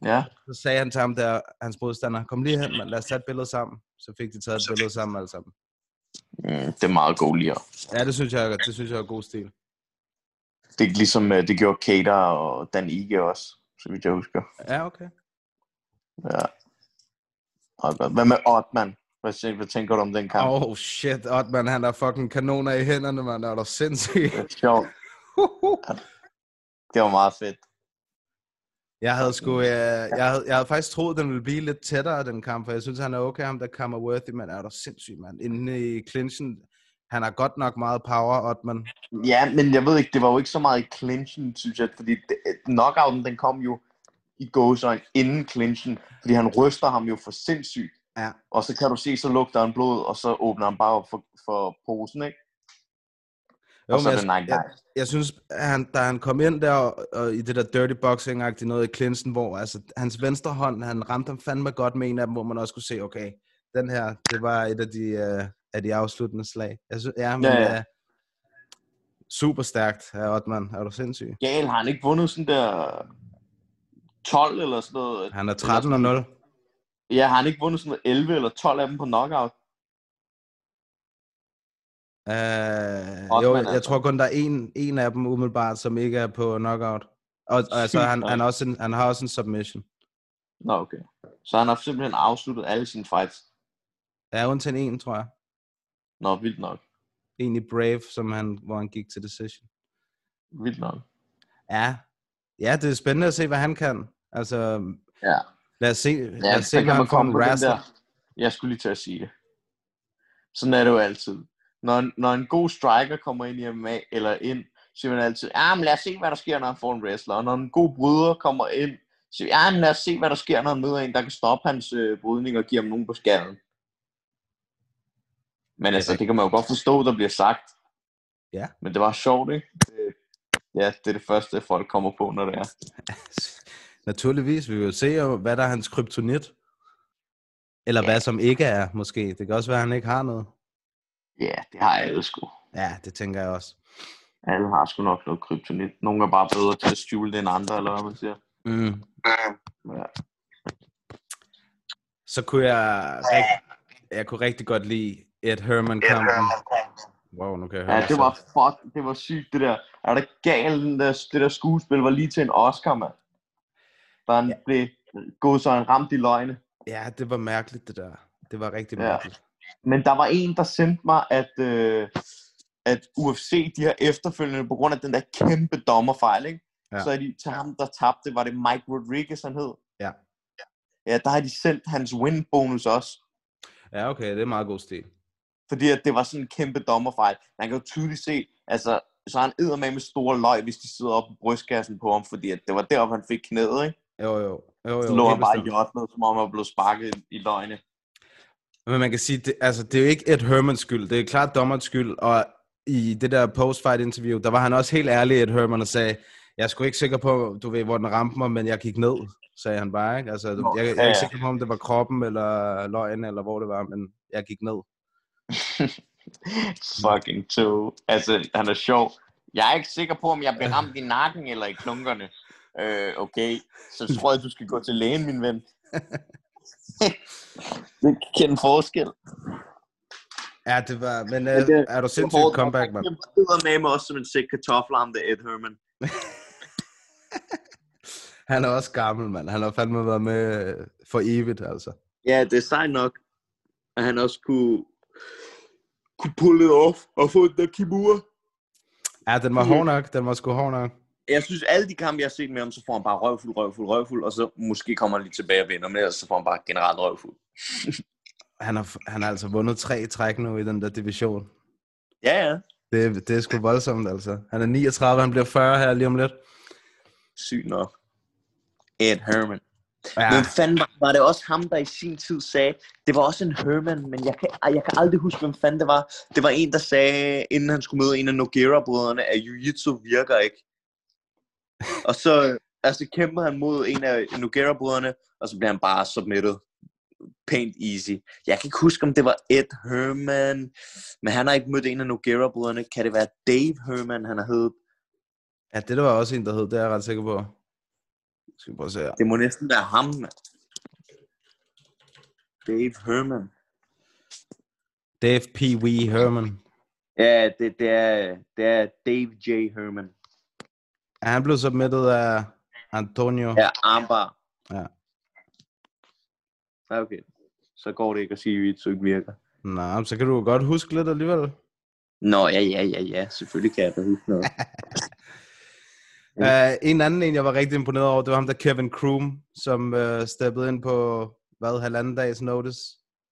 Ja, Så sagde han til ham der, hans modstander, kom lige hen, man, lad os tage et billede sammen. Så fik de taget et billede sammen alle sammen. mm, det er meget god lige. Ja, det synes jeg, det synes jeg er god stil. Det er ligesom øh, det gjorde Kater og Dan Ige også, så vidt jeg husker. Ja, okay. Ja. Hvad med Ottman? Hvad, hvad tænker du om den kamp? Oh shit, Ottman, han har fucking kanoner i hænderne, man. Er du sindssyg? Det er sjovt. Det var meget fedt. Jeg havde sgu, øh, jeg, havde, jeg havde faktisk troet, den ville blive lidt tættere, den kamp, for jeg synes, han er okay, ham der kommer worthy, men er du sindssyg, mand. Inde i clinchen, han har godt nok meget power, Ottman. Ja, men jeg ved ikke, det var jo ikke så meget i clinchen, synes jeg, fordi det, knockouten, den kom jo i gåsøjne inden clinchen, fordi han ryster ham jo for sindssygt. Ja. Og så kan du se, så lugter han blod, og så åbner han bare op for, for posen, ikke? og så men jeg, Night jeg, jeg synes, han, da han kom ind der og, og i det der dirty boxing agtigt noget i Clinton, hvor altså, hans venstre hånd, han ramte ham fandme godt med en af dem, hvor man også kunne se, okay, den her, det var et af de, uh, af de afsluttende slag. Jeg synes, ja, men Ja, ja. Uh, super stærkt, herr Ottman. Er du sindssyg? Gal, har han ikke vundet sådan der 12 eller sådan noget? Han er 13 og 0. Ja, har han ikke vundet sådan noget 11 eller 12 af dem på knockout? Uh, Ottman, jo, jeg altså. tror kun, der er en, en af dem umiddelbart, som ikke er på knockout. Og, og altså, han, han, også en, han har også en submission. Nå, okay. Så han har simpelthen afsluttet alle sine fights. Ja, undtagen en, tror jeg. Nå, vildt nok. En i Brave, som han, hvor han gik til decision. Vildt nok. Ja. ja, det er spændende at se, hvad han kan. Altså, Ja. lad os se, Ja, lad os se hvad man får komme en på den der. Jeg skulle lige til at sige det. Sådan er det jo altid. Når, når en god striker kommer ind i MMA, eller ind, så siger man altid, ja, men lad os se, hvad der sker, når han får en wrestler. Og når en god bryder kommer ind, så siger ja, men lad os se, hvad der sker, når han møder en, der kan stoppe hans øh, brydning og give ham nogen på skallen. Men altså, det kan man jo godt forstå, der bliver sagt. Ja. Men det var sjovt, ikke? Det, ja, det er det første, folk kommer på, når det er. Naturligvis, vi vil jo se, hvad der er hans kryptonit. Eller hvad som ikke er, måske. Det kan også være, at han ikke har noget. Ja, det har alle sgu. Ja, det tænker jeg også. Alle har sgu nok noget kryptonit. Nogle er bare bedre til at skjule det end andre, eller hvad man siger. Mm. Ja. Så kunne jeg, jeg kunne rigtig godt lide Ed Herman-kampen. Wow, nu kan jeg høre Ja, det var fuck, det var sygt det der. Er det galt, der, det der skuespil var lige til en Oscar, mand. Der han Ja. blev gået så han ramt i løgne. Ja, det var mærkeligt, det der. Det var rigtig Ja. mærkeligt. Men der var en, der sendte mig, at, øh, at UFC, de har efterfølgende, på grund af den der kæmpe dommerfejl, ikke? Ja. Så er de til ham, der tabte, var det Mike Rodriguez, han hed? Ja. Ja, der har de sendt hans win-bonus også. Ja, okay, det er meget god stil. Fordi at det var sådan en kæmpe dommerfejl. Man kan jo tydeligt se, altså, så er han eddermame med store løg, hvis de sidder oppe på brystkassen på ham, fordi at det var deroppe, han fik knæet, ikke? Jo, jo. jo, jo Så lå han bare bestemt. i hjørnet, som om han blevet sparket i løgne. Men man kan sige, det, altså, det er jo ikke Ed Hermans skyld. Det er klart dommerens skyld. Og i det der post-fight interview, der var han også helt ærlig, Ed Herman, og sagde, jeg er sgu ikke sikker på, du ved, hvor den ramte mig, men jeg gik ned, sagde han bare. Ikke? Altså, Nå, jeg, jeg, er ikke sikker på, om det var kroppen, eller løgn, eller hvor det var, men jeg gik ned. Fucking to. Altså, han er sjov. Jeg er ikke sikker på, om jeg blev ramt i nakken eller i klunkerne. Øh, okay, så tror jeg, du skal gå til lægen, min ven. det kan forskel. Ja, det var, men øh, det- er du sindssygt comeback, mand? Jeg sidder med mig også som en sæk kartofler om det, Ed Herman. Han er også gammel, mand. Han har fandme været med øh, for evigt, altså. Ja, det er sejt nok, at han også kunne, kunne pull it off og få den der Kimura. Ja, den var hård nok. Den var sgu hård nok. Jeg synes, alle de kampe, jeg har set med ham, så får han bare røvfuld, røvfuld, røvfuld, og så måske kommer han lige tilbage og vinder, men ellers så får han bare generelt røvfuld. Han har, han har altså vundet tre træk nu i den der division. Ja, ja. Det, det er sgu voldsomt, altså. Han er 39, han bliver 40 her lige om lidt. Sygt nok. Ed Herman. Ja. Men fanden var, var det også ham, der i sin tid sagde, det var også en Herman, men jeg kan, jeg kan aldrig huske, hvem fanden det var. Det var en, der sagde, inden han skulle møde en af Noguera-brødrene, at Jiu-Jitsu virker ikke. Og så altså, kæmpede han mod en af Noguera-brødrene, og så blev han bare submitted. Paint easy. Jeg kan ikke huske, om det var Ed Herman, men han har ikke mødt en af Noguera-brødrene. Kan det være Dave Herman, han har heddet? ja, det der var også en, der hed, det er jeg ret sikker på. Skal vi prøve at se her. Det må næsten være ham, mand. Dave Herman. Dave P. Wee Herman. Ja, det, det, er, det er Dave J. Herman. Ja, han blev submittet af Antonio. Ja, armbar. Ja. Ja, Okay. Så går det ikke at sige, at det ikke virker. Men så kan du godt huske lidt alligevel. Nå, ja, ja, ja, ja. Selvfølgelig kan jeg da huske noget. Uh, en anden en, jeg var rigtig imponeret over, det var ham der Kevin Kroom, som uh, steppede ind på, hvad, halvanden dags notice.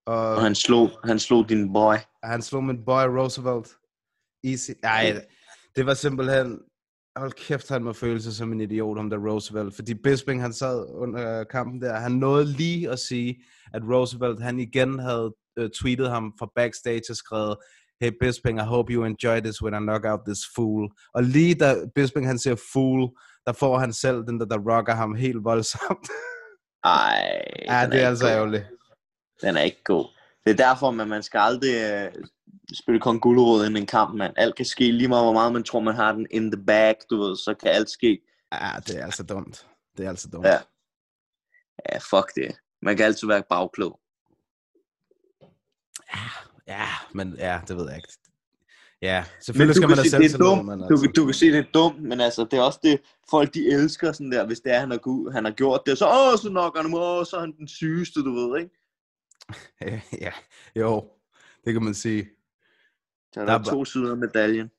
Og Og han slog, han slog din boy. han slog min boy Roosevelt. Easy. Ej, det var simpelthen... Hold kæft, han må føle sig som en idiot, om der Roosevelt. Fordi Bisping, han sad under kampen der, han nåede lige at sige, at Roosevelt, han igen havde uh, tweetet ham fra backstage og skrevet, hey Bisping, I hope you enjoy this when I knock out this fool. Og lige da Bisping han siger fool, der får han selv den der, der rocker ham helt voldsomt. Ej, ja, det er ikke altså god. ærgerligt. Den er ikke god. Det er derfor, at man skal aldrig uh, spille kong gulerod inden en kamp, mand. Alt kan ske lige meget, hvor meget man tror, man har den in the bag, du ved, så kan alt ske. Ja, det er altså dumt. Det er altså dumt. Ja. Ja, fuck det. Man kan altid være bagklog. ja, men ja, det ved jeg ikke. Ja, selvfølgelig du skal kan man da selv det er noget, Du, altså, kan- du kan sige, det er dumt, men altså, det er også det, folk de elsker sådan der, hvis det er, han har, han har gjort det. Så, åh, så nok han, åh, så er han den sygeste, du ved, ikke? ja, jo, det kan man sige. Så der, Der er to sider af medaljen.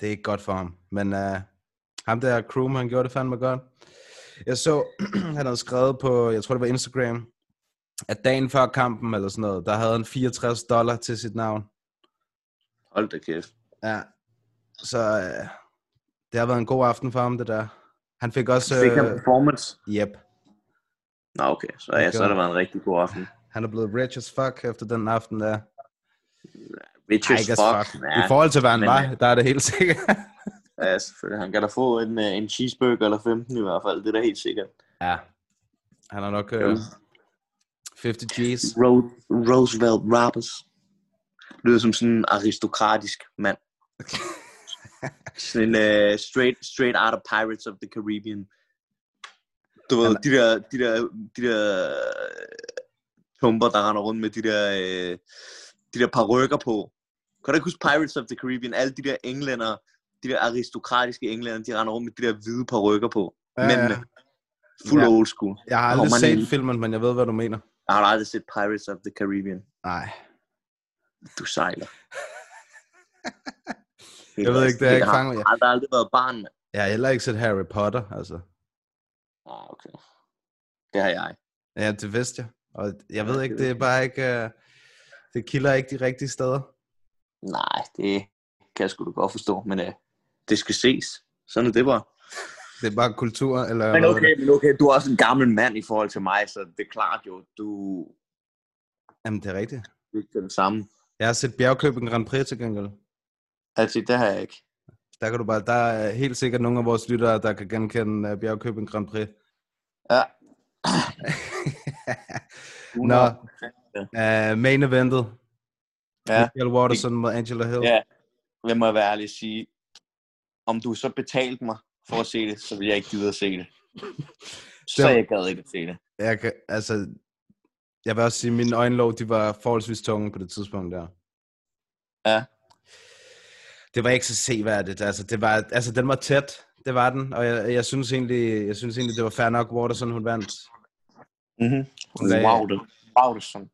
Det er ikke godt for ham. Men uh, ham der, Kroom, han gjorde det fandme godt. Jeg så, han havde skrevet på, jeg tror det var Instagram, at dagen før kampen eller sådan noget, der havde han 64 dollar til sit navn. Hold da kæft. Ja. Så uh, det har været en god aften for ham, det der. Han fik også... Fik han Øh, performance? yep. Nå, okay. Så, ja, så har det været en rigtig god aften. Han er blevet rich as fuck efter den aften der. Rich as fuck. fuck. Ja, I forhold til, hvad han men, var, øh, der er det helt sikkert. ja, selvfølgelig. Han kan da få en, øh, en cheeseburger eller 15 i hvert fald. Det er da helt sikkert. ja. Han er nok Jo. 50 G's. Ro- Roosevelt Roberts. Lyder som sådan en aristokratisk mand. sådan en uh, straight, straight out of Pirates of the Caribbean. Du ved, de der, de der, de der øh, tumper, der render rundt med de der, øh, de der parrykker på. Kan du ikke huske Pirates of the Caribbean? Alle de der englænder, de der aristokratiske englænder, de render rundt med de der hvide parrykker på. Ja, Ja, ja. Mændene. Fuld Ja. old school. Jeg har aldrig set ind. filmen, men jeg ved, hvad du mener. Jeg har aldrig set Pirates of the Caribbean. Nej. Du sejler. Jeg ved ikke, det er ikke har, fanget. Jeg har aldrig, aldrig været barn, mand. Jeg har heller ikke set Harry Potter, altså. Ah, okay. Det har jeg. Ja, det vidste jeg. Og jeg ved ikke, det det er bare ikke... Uh, det kilder ikke de rigtige steder. Nej, det kan jeg sgu da godt forstå, men uh, det skal ses. Sådan er det bare. Det er bare kultur, eller... Men okay, det? men okay, du er også en gammel mand i forhold til mig, så det er klart jo, du Jamen, det er rigtigt. du er den samme. Jeg har set Bjergkøben Grand Prix til gengæld. Altså, det har jeg ikke. Der kan du bare... Der er helt sikkert nogle af vores lyttere, der kan genkende uh, Bjergkøben Grand Prix. Ja. Nå, uh, main eventet. Ja. Michael Watterson mod Angela Hill. Ja. Jeg må være ærlig at sige, om du så betalte mig for at se det, så vil jeg ikke gide at se det. Så jeg gad ikke at se det. Jeg kan, altså, jeg vil også sige, at mine øjenlåg, de var forholdsvis tunge på det tidspunkt der. Ja. Det var ikke så seværdigt. Altså, det var, altså, den var tæt. Det var den. Og jeg, jeg, synes egentlig, jeg synes egentlig, det var fair nok, Waterson, hun vandt. Mm-hmm. Hun lagde- sådan.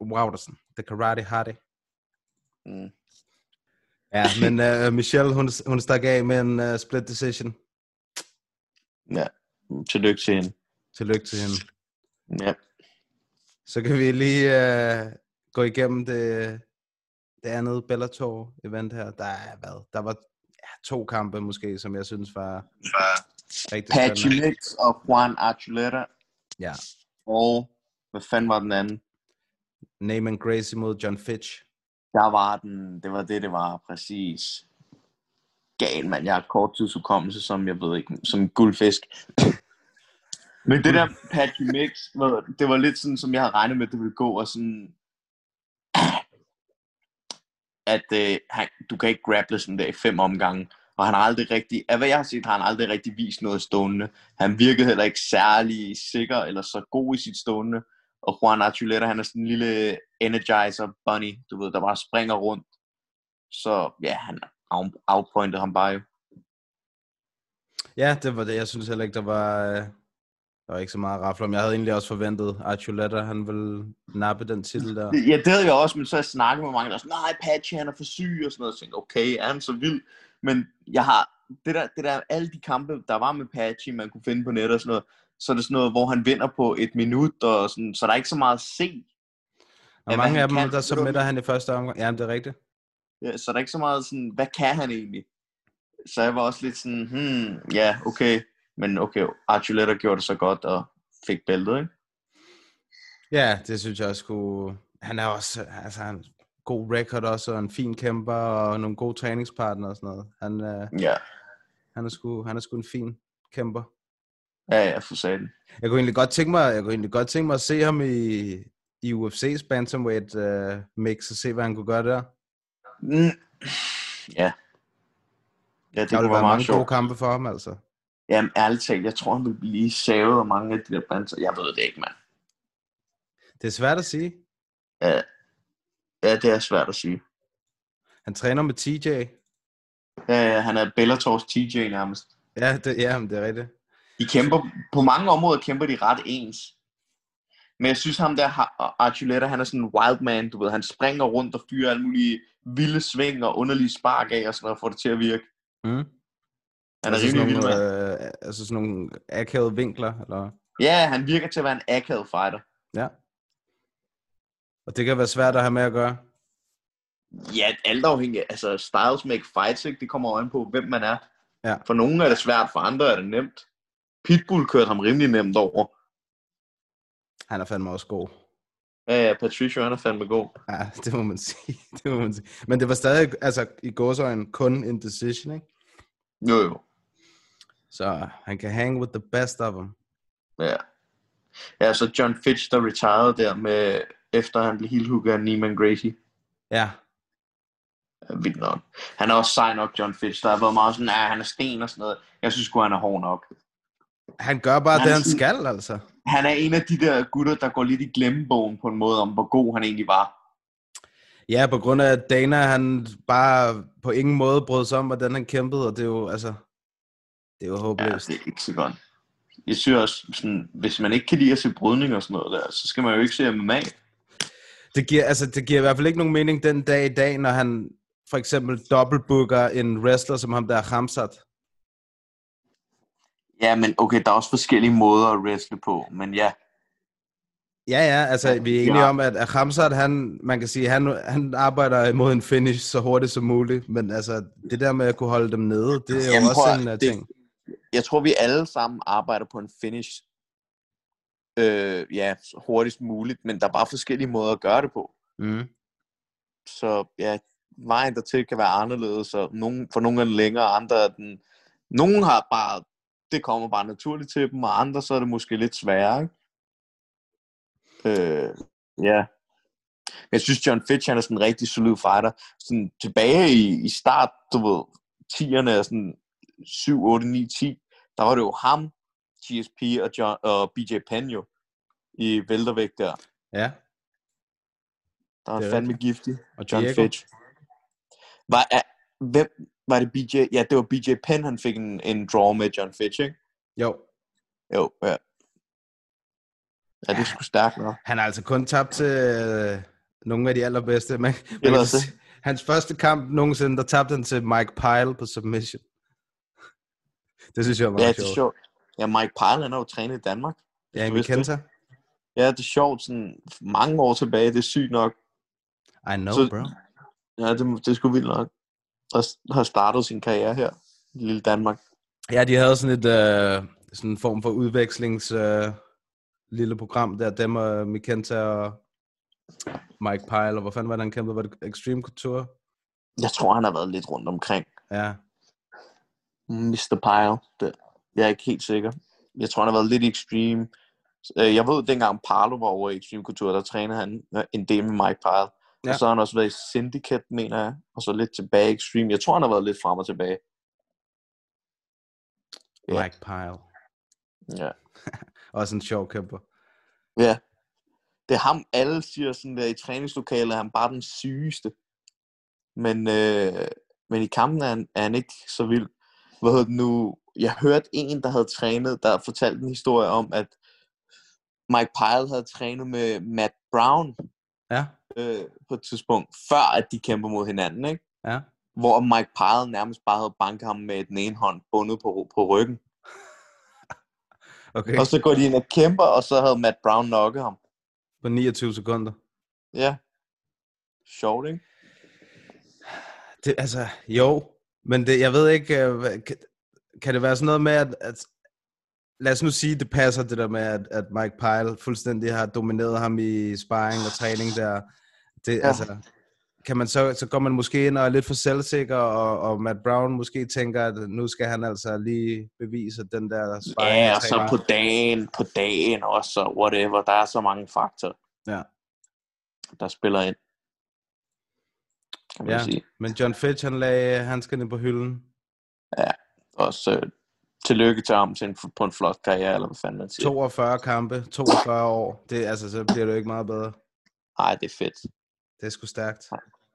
Waterson. The Karate Hottie. Mm. Ja, men uh, Michelle, hun, hun stak af med en uh, split decision. Ja. Tillykke til hende. Tillykke til hende. Ja. Så kan vi lige uh, gå igennem det, det andet Bellator-event her. Der er hvad? Der var ja, to kampe måske, som jeg synes var rigtig Patchy og Juan Archuleta. Ja. Og hvad fanden var den anden? Naaman Gracie mod John Fitch. Der var den, det var det, det var præcis. Gal, mand. Jeg har kort tidsudkommelse, som jeg ved ikke, som guldfisk. Men det der Patchy Mix, det var lidt sådan, som jeg havde regnet med, det ville gå, og sådan, at øh, han, du kan ikke grapple sådan der i fem omgange, og han har aldrig rigtig, af hvad jeg har set, har han aldrig rigtig vist noget stående. Han virkede heller ikke særlig sikker, eller så god i sit stående, og Juan Archuleta, han er sådan en lille energizer bunny, du ved, der bare springer rundt. Så ja, han outpointede ham bare jo. Ja, det var det. Jeg synes heller ikke, der var, øh, der var ikke så meget at rafle om. Jeg havde egentlig også forventet, at Archuleta, han ville nappe den titel der. Ja, det havde jeg også, men så jeg snakket med mange, der er sådan, nej, Patchy, han er for syg og sådan noget. Jeg tænkte, okay, er han så vild? Men jeg har, det der, det der, alle de kampe, der var med Patchy, man kunne finde på nettet og sådan noget, så er det sådan noget, hvor han vinder på et minut, og sådan, så der er ikke så meget at se. Og Ja, mange af dem, kan, der så midter hvad- han i første omgang. Ja, det er rigtigt. Ja, så der er ikke så meget sådan, hvad kan han egentlig? Så jeg var også lidt sådan, hmm, ja, okay. Men okay, Archuleta gjorde det så godt og fik bæltet, ikke? Ja, det synes jeg også skulle... Han er også... Altså, han, god record også, og en fin kæmper, og nogle gode træningspartnere og sådan noget. Han, øh, Ja, han, er sgu, han er sgu en fin kæmper. ja, ja, for satan. Jeg kunne egentlig godt tænke mig, jeg kunne egentlig godt tænke mig at se ham i, i UFC's bantamweight uh, mix, og se, hvad han kunne gøre der. Mm. Ja. Ja, det Der ville være være meget mange gode sjovt. kampe for ham, altså. Jamen, ærligt talt, jeg tror, han vil blive savet af mange af de der bands. Jeg ved det ikke, mand. Det er svært at sige. Ja, ja, det er svært at sige. Han træner med TJ. Ja, ja, han er Bellators TJ nærmest. Ja, det, ja men det er rigtigt. De kæmper, på mange områder kæmper de ret ens. Men jeg synes ham der, Archuleta, han er sådan en wild man, du ved. Han springer rundt og fyrer alle mulige vilde sving og underlige spark af og sådan noget, for det til at virke. Mm. Han er altså, rimelig sådan vild, nogle, øh, altså sådan nogle akavede vinkler, eller... Ja, han virker til at være en akavet fighter. Ja. Og det kan være svært at have med at gøre. Ja, alt afhængigt. Altså, styles make fights, ikke? Det kommer øjen på, hvem man er. Ja. For nogle er det svært, for andre er det nemt. Pitbull kørte ham rimelig nemt over. Han er fandme også god. Ja, ja, Patricio, han er fandme god. Ja, det må man sige. Det må man sige. Men det var stadig, altså i gåsøjne, kun en decision, ikke? Jo, jo. Så han kan hang with the best of them. Ja. Ja, så John Fitch, der retired der med, efter han blev helt hooket af Neiman Gracie. Ja, Ja, Vildt nok. Han er også sej nok, John Fitch. Der har været meget sådan, at han er sten og sådan noget. Jeg synes sgu, han er hård nok. han gør bare Han det, han sådan- skal, altså. Han er en af de der gutter, der går lidt i glemmebogen på en måde, om hvor god han egentlig var. Ja, på grund af, at Dana, han bare på ingen måde brød sig om, hvordan han kæmpede, og det er jo, altså, det er jo Ja, håbløst. det er ikke så godt. Jeg synes også, sådan, hvis man ikke kan lide at se brydning og sådan noget der, så skal man jo ikke se MMA. Det giver, altså, det giver i hvert fald ikke nogen mening den dag i dag, når han for eksempel dobbeltbooker en wrestler som ham der Hamzat. Ja, men okay, der er også forskellige måder at wrestle på, men ja. Ja, ja, altså vi er enige ja. om, at Hamzat, han, man kan sige, han, han arbejder imod en finish så hurtigt som muligt, men altså det der med at kunne holde dem nede, det er jo Jamen, også prøv en uh, det- ting. Jeg tror, vi alle sammen arbejder på en finish øh, ja, så hurtigst muligt, men der er bare forskellige måder at gøre det på. Mm. Så ja, vejen dertil kan være anderledes, og nogen, for nogle er den længere, og andre er den... Nogen har bare, det kommer bare naturligt til dem, og andre så er det måske lidt sværere, ikke? Øh, ja. Men jeg synes, John Fitch, han er sådan en rigtig solid fighter. Sådan tilbage i, i start, du ved, 10'erne, sådan 7, 8, 9, 10, der var det jo ham, GSP og, John, og BJ Penn jo, i væltervægt der. Ja, Der Det er fandme rigtigt. giftig. og John Diego. Fitch. Var, er, hvem, var det BJ? Ja, det var BJ Penn, han fik en, en draw med John Fitch, ikke? Jo, Jo, ja. Ja, det er sgu stærkt nok. han har altså kun tabt til øh, nogle af de allerbedste. Man, man hans første kamp nogensinde, der tabte han til Mike Pyle på submission. Det synes jeg var Ja, meget det er sjovt. sjovt. Ja, Mike Pyle, han har jo trænet i Danmark. Ja, vi det. kendte Ja, det er sjovt. Sådan mange år tilbage, det er sygt nok. I know, Så- bro. Ja, det, det er sgu vildt nok. Der har startet sin karriere her i lille Danmark. Ja, de havde sådan et øh, sådan en form for udvekslings øh, lille program der, dem og Mikenta og Mike Pyle, og hvor fanden var det, han kæmpede? Var det Extreme Couture? Jeg tror, han har været lidt rundt omkring. Ja, Mr. Pyle. Det, jeg er ikke helt sikker. Jeg tror, han har været lidt Extreme. Øh, Jeg ved, dengang Parlo var over i Extreme Couture, der trænede han en del med Mike Pyle. Ja. Og så har han også været i Syndicate, mener jeg. Og så lidt tilbage i Extreme. Jeg tror, han har været lidt frem og tilbage. Ja. Mike Pyle. Ja. Også en sjov kæmper. ja. Det er ham, alle siger sådan der i træningslokalet, er han bare den sygeste. Men, øh, men i kampen er han, er han ikke så vild. Hvad hedder det nu? Jeg hørte en, der havde trænet, der fortalte en historie om, at Mike Pyle havde trænet med Matt Brown Ja, øh, på et tidspunkt, før at de kæmper mod hinanden, ikke? ja. Hvor Mike Pyle nærmest bare havde banket ham med den ene hånd bundet på, på ryggen. Okay, Og så går de ind og kæmper, og så havde Matt Brown nokket ham. på 29 sekunder. Ja. Sjovt, ikke? Det, altså, jo, men det, jeg ved ikke, øh, kan, kan det være sådan noget med, at, at lad os nu sige, det passer det der med, at, at Mike Pyle fuldstændig har domineret ham i sparring og træning der. Det, ja. Altså, kan man så, så går man måske ind og er lidt for selvsikker, og, og Matt Brown måske tænker, at nu skal han altså lige bevise den der sparring. Ja, og så på dagen, på dagen også, og whatever. Der er så mange faktorer, Ja. der spiller ind. Kan man Ja. ja. sige. Men John Fitch, han lagde handskerne på hylden. Også øh, tillykke til ham til en, på en flot karriere, eller hvad fanden man siger. 42 kampe, 42 år. Det, altså, så bliver det jo ikke meget bedre. Ej, det er fedt. Det er sgu stærkt.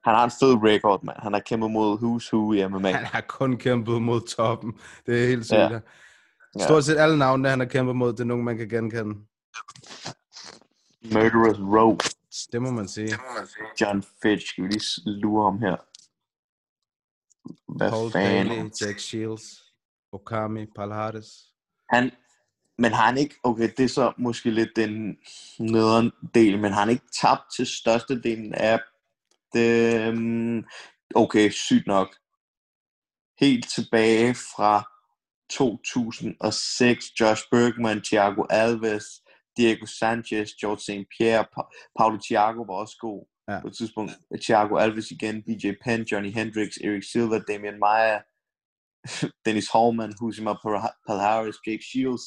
Han har en fed record, mand. Han har kæmpet mod who's who i MMA. Han har kun kæmpet mod toppen. Det er helt sygt. Ja. Ja. Stort set alle navnene, han har kæmpet mod, det er nogen, man kan genkende. Murderous Row. Det må man sige. John Fitch. Skal vi lige lure ham her? Hvad Paul fanden? Bailey, Jack Shields, Okami, Palhares. Han, men har han ikke, okay, det er så måske lidt den nederen del, men har han ikke tabt til størstedelen af dem? Okay, sygt nok. Helt tilbage fra 2006, Josh Bergman, Thiago Alves, Diego Sanchez, George St. Pierre, pa- Paulo Thiago var også god. Ja. På et tidspunkt, Thiago Alves igen, BJ Penn, Johnny Hendricks, Eric Silva, Damian Maia, Dennis Hallman, Husima Palhares, Jake Shields,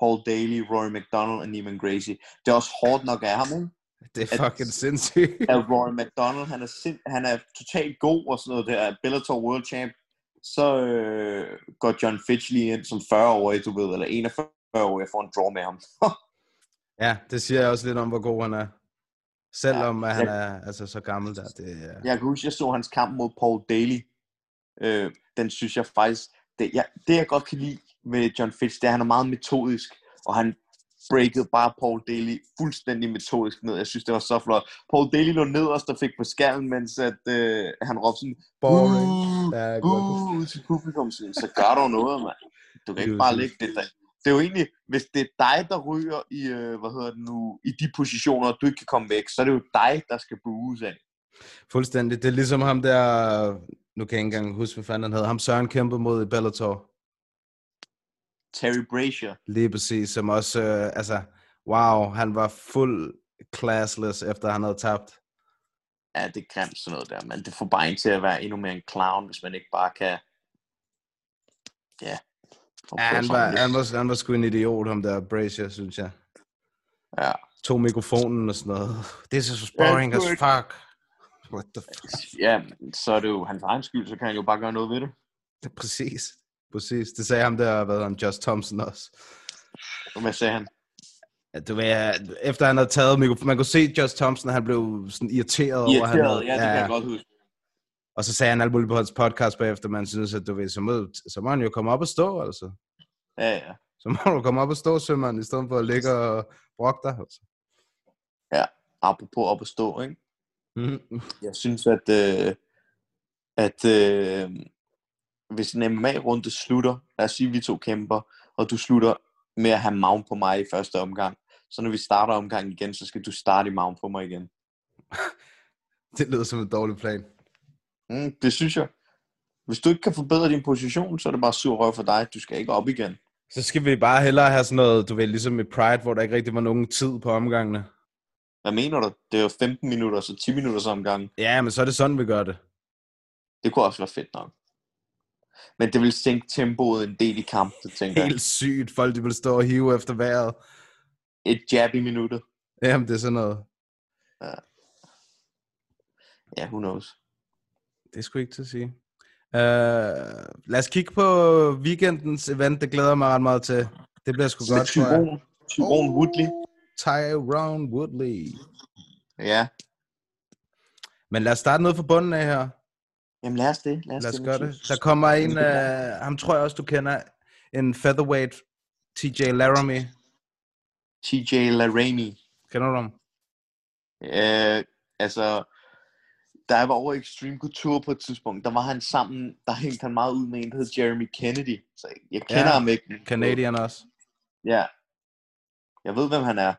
Paul Daly, Rory McDonald og Neiman Gracie. Det er også hårdt nok af ham, ikke? Det er fucking sindssygt. At Rory McDonald, han er, sind, han er totalt god og sådan noget der, Bellator World Champ. Så øh, går John Fitch lige ind som 40-årig, du ved, eller 41-årig, jeg får en draw med ham. Ja, det siger jeg også lidt om, hvor god han er. Selvom Ja, ja, han jeg- er altså så gammel der. Det, er- Jeg kan huske, jeg så hans kamp mod Paul Daly. Øh, den synes jeg faktisk, det jeg, det jeg godt kan lide med John Fitch, det er, at han er meget metodisk, og han breakede bare Paul Daly fuldstændig metodisk ned. Jeg synes, det var så flot. Paul Daly lå nederst og fik på skærmen, mens at, øh, han råbte sådan, Boring. "Buh, Ja, godt buh," ud til publikum. Så gør du noget, mand. Du kan ikke bare lægge det der. Det er jo egentlig, hvis det er dig, der ryger i, øh, hvad hedder det nu, i de positioner, du ikke kan komme væk, så er det jo dig, der skal bues af. Fuldstændig. Det er ligesom ham der, nu kan jeg ikke engang huske, hvad fanden han hedder, ham Søren kæmpede mod i Bellator. Terry Brazier. Lige præcis, som også, øh, altså, wow, han var fuld classless, efter han havde tabt. Ja, det er grimt sådan noget der, men det får bare en til at være endnu mere en clown, hvis man ikke bare kan... Ja. Ja, han var, han var, han var sgu en idiot, ham der Brazier, synes jeg. Ja. Tog mikrofonen og sådan noget. This is boring Ja, as fuck. What the fuck? ja, så er det jo hans egen skyld, så kan han jo bare gøre noget ved det. Præcis. Præcis. Det sagde ham der, hvad han, Just Thompson også. Og Hvad sagde han? Ja, du ved, efter han havde taget mikrofonen, man kunne se Just Thompson, han blev sådan irriteret, over, han Irriteret, havde, ja, det kan jeg godt huske. Og så sagde han alt muligt på hans podcast bagefter, man synes, at du ved, så må, så må han jo komme op og stå, altså. Ja, ja. Så må du komme op og stå, sømand, i stedet for at ligge og brokke dig, altså. Apropos op at stå, ikke? Mm. Jeg synes, at, øh, at øh, hvis en MMA-runde slutter, lad os sige, at vi to kæmper, og du slutter med at have mount på mig i første omgang, så når vi starter omgang igen, så skal du starte i mount på mig igen. Det lyder som en dårlig plan. Mm, det synes jeg. Hvis du ikke kan forbedre din position, så er det bare sur røv for dig. Du skal ikke op igen. Så skal vi bare hellere have sådan noget, du ved, ligesom i Pride, hvor der ikke rigtig var nogen tid på omgangene. Hvad mener du? Det er jo 15 minutter, så 10 minutters omgang. Ja, men så er det sådan, vi gør det. Det kunne også være fedt nok. Men det vil sænke tempoet en del i kampen, tænker jeg. Helt sygt. Folk, de vil stå og hive efter vejret. Et jab i minuttet. Jamen, det er sådan noget. Ja, who knows. Det er sgu ikke til at sige. Uh, lad os kigge på weekendens event. Det glæder jeg mig ret meget til. Det bliver sgu godt, tror jeg. Tyrone, Woodley. Tyrone Woodley. Ja. Men lad os starte noget fra bunden af her. Jamen lad os det. Lad os, Lad os det, gøre det. Der kommer en, uh, ham tror jeg også, du kender, en featherweight, TJ Laramie. TJ Laramie. Kender du ham? Øh, altså, da jeg var over i Extreme Couture på et tidspunkt, der var han sammen, der hængte han meget ud med en, der hed Jeremy Kennedy. Så jeg kender Ja, ham ikke. Canadian også. Ja. Jeg ved, hvem han er.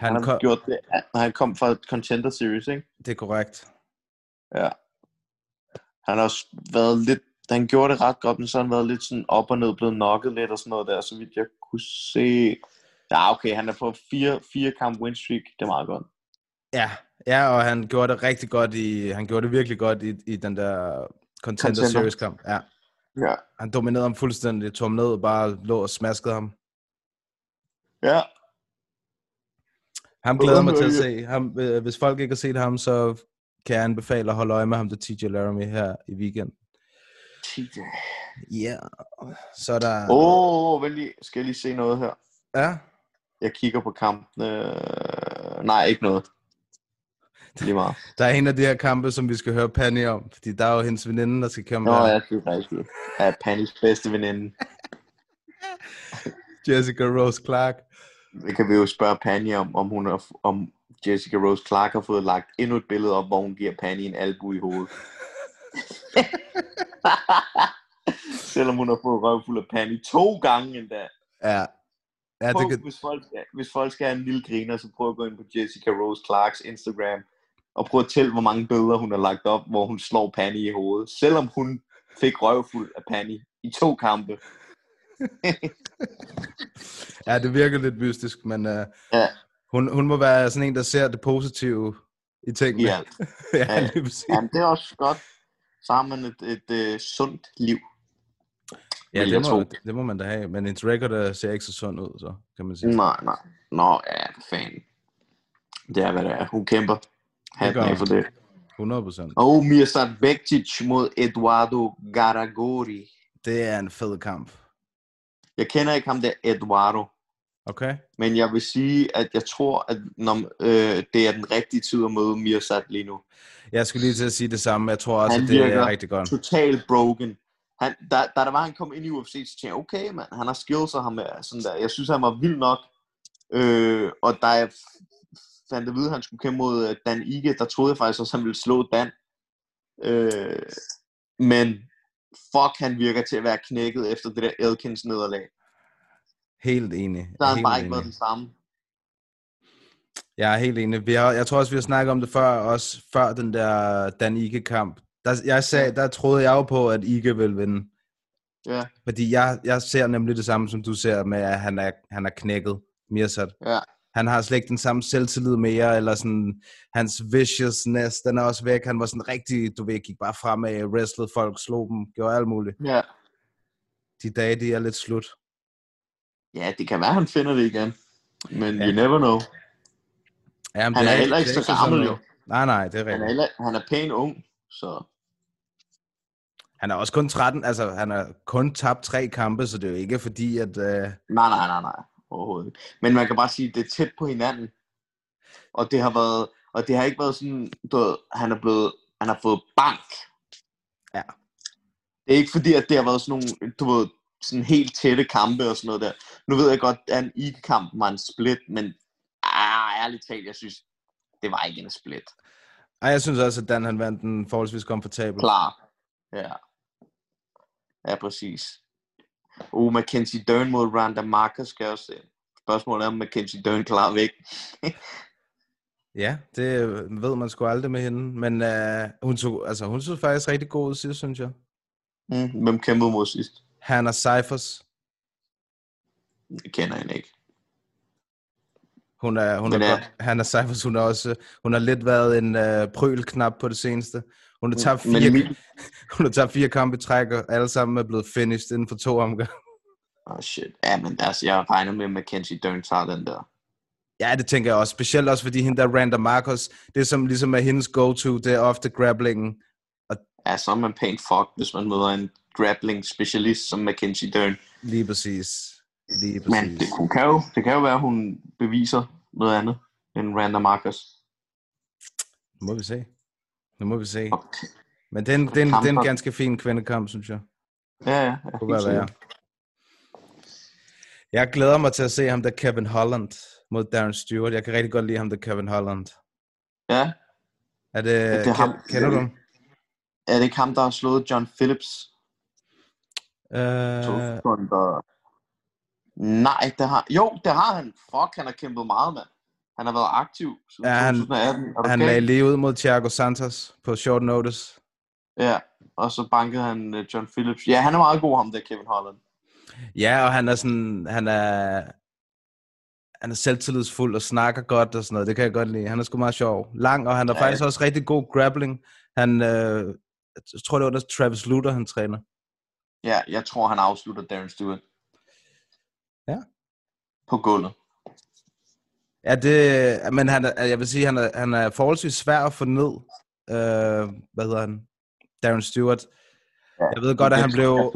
Han, Han kom, gjort det, når han kom fra Contender Series, ikke? det er korrekt. Ja. Han har også været lidt, han gjorde det ret godt, men så har han været lidt sådan op og ned, blevet knocket lidt og sådan noget der, så vidt jeg kunne se. Ja, okay, han er på fire, fire kamp win streak, det er meget godt. Ja, Ja, og han gjorde det rigtig godt i, han gjorde det virkelig godt i, i den der Contender Contender. Series kamp. Ja. Ja. Han dominerede ham fuldstændig, tog ham ned og bare lå og smaskede ham. Ja. Ham glæder mig til at se. Ham, øh, hvis folk ikke har set ham, så kan jeg anbefale at holde øje med ham til TJ Laramie her i weekend. TJ. Ja, så er der... Åh, oh, vent lige. Skal jeg lige se noget her? Ja, Jeg kigger på kampen. Øh... Nej, ikke noget. Lige meget. der er en af de her kampe, som vi skal høre Penny om, fordi der er jo hendes veninde, der skal komme Nå, ja, det er rigtigt. Er Pannys bedste veninde. Jessica Rose Clark. Det kan vi jo spørge Panny om, om, hun har, om Jessica Rose Clark har fået lagt endnu et billede op, hvor hun giver Panny en albu i hovedet. Selvom hun har fået røvfuld af Panny to gange endda. Ja, ja Prøv, det kan... hvis, folk, hvis folk skal have en lille griner, så prøv at gå ind på Jessica Rose Clarks Instagram, og prøv at tælle, hvor mange billeder hun har lagt op, hvor hun slår Panny i hovedet. Selvom hun fik røvfuld af Panny i to kampe. Ja, det virker lidt mystisk, men uh, Ja. hun, hun må være sådan en, der ser det positive i tingene. Ja, Ja. præcis. Jamen, det er også godt. Så har man et, et, et sundt liv. Ja, det må, det må man da have. Men hendes record øh, ser ikke så sund ud, så kan man sige. Nej, nej. Nå, ja, fan. Det er, hvad det er. Hun kæmper. Hatten af for det. 100 procent. Og Mirsad Bektic mod Eduardo Garagori. Det er en fed kamp. Jeg kender ikke ham der, Eduardo. Okay? Men jeg vil sige, at jeg tror, at når, øh, det er den rigtige tid at møde Mirsad lige nu. Jeg skulle lige til at sige det samme. Jeg tror også, Han at det er rigtig godt. Total broken. Han, da, da der var, han kom ind i UFC, så tænkte jeg, okay, mand, han har skills, og ham er sådan der. Jeg synes, han var vild nok. Øh, og jeg f- fandt at vide, at han skulle kæmpe mod øh, Dan Ige, der troede jeg faktisk også, at han ville slå Dan. Øh, men fuck, han virker til at være knækket efter det der Elkins nederlag. Helt enig. Der har han helt bare ikke enig. været den samme. Jeg er helt enig. Vi har, jeg tror også, vi har snakket om det før, også før den der Dan Ige-kamp. Der, jeg sagde, der troede jeg jo på, at Ige ville vinde. Ja, Fordi jeg, jeg ser nemlig det samme, som du ser med, at han er, han er knækket, Mirsad. ja. Han har slet ikke den samme selvtillid mere, eller sådan, hans viciousness, den er også væk. Han var sådan rigtig, du ved, gik bare fremad, wrestlede folk, slog dem, gjorde alt muligt. ja. De dage, de er lidt slut. Ja, det kan være, han finder det igen. Men Ja. you never know. Jamen, Han det er heller ikke det så gammel, jo. Nej, nej, det er Han er, rigtigt. heller, han er pæn ung, så... Han er også kun 13, altså han har kun tabt tre kampe, så det er jo ikke fordi, at... Uh... Nej, nej, nej, nej. Overhovedet ikke. Men man kan bare sige, at det er tæt på hinanden. Og det har været... Og det har ikke været sådan, du ved, han er blevet... Han har fået bank. Ja. Det er ikke fordi, at det har været sådan nogle, du ved, sådan helt tætte kampe og sådan noget der. Nu ved jeg godt, at en i-kamp var en split, men ah, ærligt talt, jeg synes, det var ikke en split. Ej, jeg synes også, at Dan han vandt den forholdsvis komfortabel. Klar. Ja. Ja, præcis. Uh, Mackenzie Dern mod Randa Marcus skal også se. Spørgsmålet er, om Mackenzie Dern klarer væk. Ja, det ved man sgu aldrig med hende. Men uh, hun, tog, altså, hun så faktisk rigtig god ud sidst, synes jeg. Mm, hvem kæmpede mod sidst? Hannah Cyphers. Jeg kender hende ikke. Hun er, hun Men er ja. Hannah Cyphers, hun har også, hun har lidt været en uh, prølknap på det seneste. Hun har tabt Mm, Men fire, Emil- hun har tabt fire kampe træk, og alle sammen er blevet finished inden for to omgange. Oh shit. Ja, men altså, jeg regner med, at Mackenzie Dern tager den der. Ja, det tænker jeg også. Specielt også, fordi hende der Randa Marcos, det som ligesom er hendes go-to, det er ofte grapplingen. Ja, så er man pænt fuck, hvis man møder en grappling specialist som Mackenzie Dern. Lige præcis. Lige Men præcis. det kunne- kan jo, det kan jo være, at hun beviser noget andet end Randa Marcus. Nu må vi se. Nu må vi se. Okay. Men det er en, det er en, det er en Kamper. ganske fin kvindekamp, synes jeg. Ja, ja. ja Det kunne helt være. Jeg glæder mig til at se ham der Kevin Holland mod Darren Stewart. Jeg kan rigtig godt lide ham der Kevin Holland. Ja, Er det, det er ham. kender du ham? er det ikke ham, der har slået John Phillips? Øh, Uh, Nej, det har... Jo, det har han. Fuck, han har kæmpet meget, mand. Han har været aktiv siden Ja, han- 2018. Er du han okay? lagde lige ud mod Thiago Santos på short notice. Ja, og så bankede han uh, John Phillips. Ja, han er meget god, ham der, Kevin Holland. Ja, og han er sådan, han er, han er selvtillidsfuld og snakker godt og sådan noget. Det kan jeg godt lide. Han er sgu meget sjov. Lang, og han har Ja, ja, faktisk også rigtig god grappling. Han, øh, jeg tror, det var der Travis Lutter, han træner. Ja, jeg tror, han afslutter Darren Stewart. Ja. På gulvet. Ja, det, men han er, jeg vil sige, han er, han er forholdsvis svær at få ned. Øh, hvad hedder han? Darren Stewart. Ja, Jeg ved godt, at jeg han blev,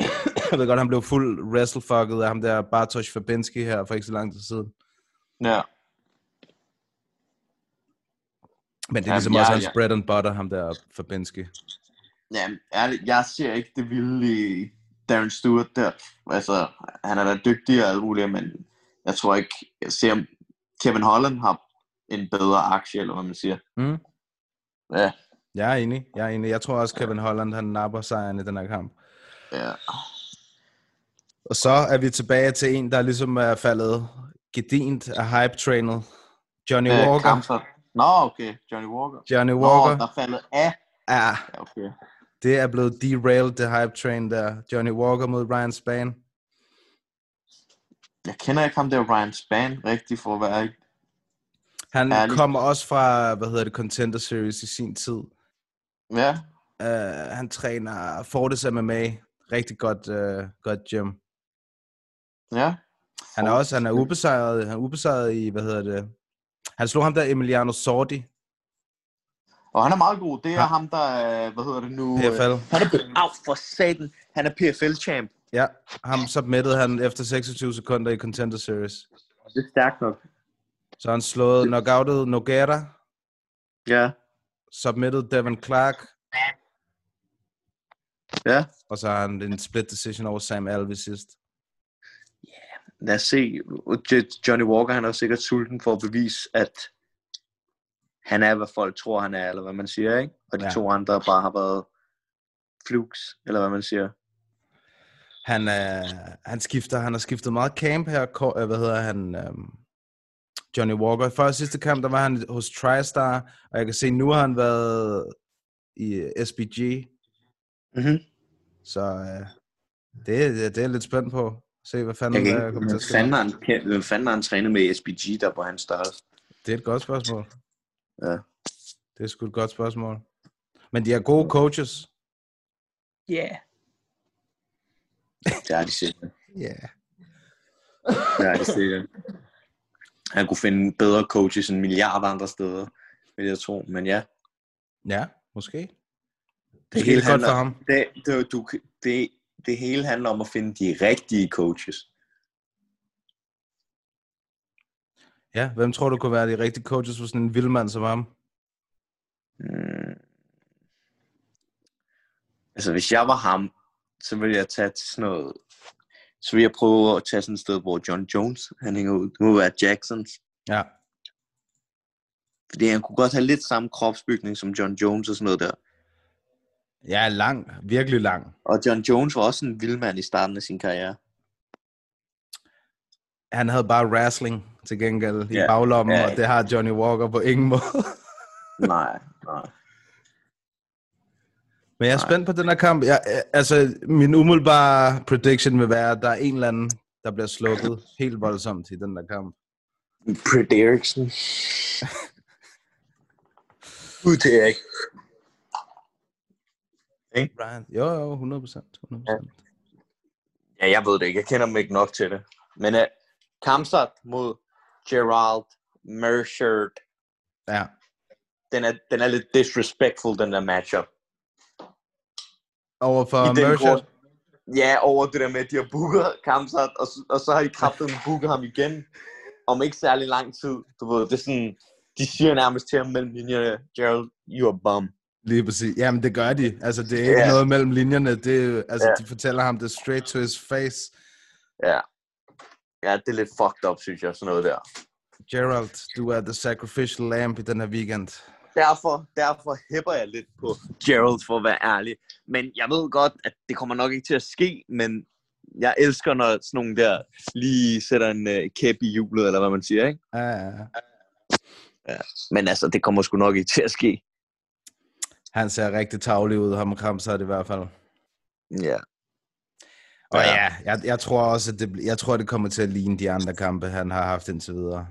jeg jeg ved godt, at han blev fuld wrestlefucket af ham der Bartosz Fabinski her for ikke så lang tid siden. Ja, Men det er ligesom ja, også hans ja. bread and butter, ham der Fabinski. Jamen, ærligt, jeg ser ikke det vilde i Darren Stewart der. Altså, han er da dygtig og alt muligt, men jeg tror ikke, jeg ser, Kevin Holland har en bedre aktie, eller hvad man siger. Mm. Ja, Jeg er enig. Jeg er enig. Jeg tror også, Kevin Holland, han napper sejren i den her kamp. ja. Og så er vi tilbage til en, der ligesom er faldet gedint af hype-trainet. Johnny Øh, Walker. Kamsat. Nå, okay, Johnny Walker. Johnny Nå, Walker. der er faldet af. Ja, Ja, okay. det er blevet derailed, det hype-train der. Johnny Walker mod Ryan Spann. Jeg kender ikke ham der Ryan Spann rigtig for at være. Han Ærligt. kommer også fra, hvad hedder det, Contender Series i sin tid. Ja, Uh, han træner Fortis MMA. Rigtig godt, uh, godt gym. ja. Han er også han er ubesejret, han er ubesejret i, hvad hedder det? Han slog ham der Emiliano Sordi, Og han er meget god. Det er Ja. ham, der er, hvad hedder det nu? øh, PFL. Han er, au, for satan. Han er PFL-champ. Ja, ham submittede han efter 26 sekunder i Contender Series. Det er stærkt nok. Så han slået knockoutet Noguera, Ja, submitted Devin Clark, ja. og så har han en split decision over Sam Alvey sidst. Lad os se. Johnny Walker, han er sikkert sulten for at bevise, at han er, hvad folk tror, han er, eller hvad man siger, ikke? Og de Ja. ja. to andre bare har været flukes, eller hvad man siger. Han, er, han skifter, han har skiftet meget camp her, øh, hvad hedder han, um, Johnny Walker. Før sidste kamp, der var han hos TriStar, og jeg kan se, nu har han været i øh, SBG, Mm-hmm. så uh, det, er- det er jeg lidt spændt på. Se, hvad fanden Jeg der kommer til at ske. han, hvem fanden har han trænet med i SBG, der på hans størrelse? Det er et godt spørgsmål. Ja. Det er sgu et godt spørgsmål. Men de er gode coaches. Ja. Yeah. Det er de sikkert. Ja. Yeah. Det er de sikkert. Han kunne finde bedre coaches end milliarder andre steder, vil jeg tro. Men ja, Ja, måske. Det Det er hele helt godt handler- for ham. det, det, du, det, det hele handler om at finde de rigtige coaches. Ja, hvem tror du kunne være de rigtige coaches for sådan en vildmand som ham? Mm. Altså, hvis jeg var ham, så ville jeg tage til sådan noget... Så ville jeg prøve at tage sådan et sted, hvor John Jones han hænger ud. Det må være Jacksons. Ja. Fordi han kunne godt have lidt samme kropsbygning som John Jones og sådan noget der. Ja, lang. Virkelig lang. Og John Jones var også en vild mand i starten af sin karriere. Han havde bare wrestling til gengæld i Ja, baglommen, ja, og det har Johnny Walker på ingen måde. nej, nej. Men jeg er Nej. spændt på den her kamp. Jeg, øh, altså, min umiddelbare prediction vil være, at der er en eller anden, der bliver slukket helt voldsomt i den der kamp. Prediction. Ud til jeg ikke. Ryan. Jo, jo, 100 procent. 100%. Ja, jeg ved det ikke. Jeg kender dem ikke nok til det. Men uh, Kamsat mod Gerald Merchert, Ja. den er, den er lidt disrespectful, den der matchup. Den Merchant. grund- Ja, over det der med, at de har booket Kamsat, og, og så har de kraftigt booket ham igen, om ikke særlig lang tid. Du ved, det er sådan, de siger nærmest til ham mellem linjerne, Gerald, you a bum. Lige præcis. Jamen, det gør de. Altså, det er ikke Ja. noget mellem linjerne. Det er, altså, Ja. de fortæller ham det straight to his face. Ja. Ja, det er lidt fucked up, synes jeg, sådan noget der. Gerald, du er the sacrificial lamb i den her weekend. Derfor, derfor hæpper jeg lidt på Gerald, for at være ærlig. Men jeg ved godt, at det kommer nok ikke til at ske, men jeg elsker, når sådan nogle der lige sætter en uh, kæp i hjulet, eller hvad man siger, ikke? Ja, ja, ja. Men altså, det kommer sgu nok ikke til at ske. Han ser rigtig tavlig ud, ham Kramsat i hvert fald. Ja. Og Ja. ja, jeg, jeg tror også, at det, jeg tror, det kommer til at ligne de andre kampe, han har haft indtil videre.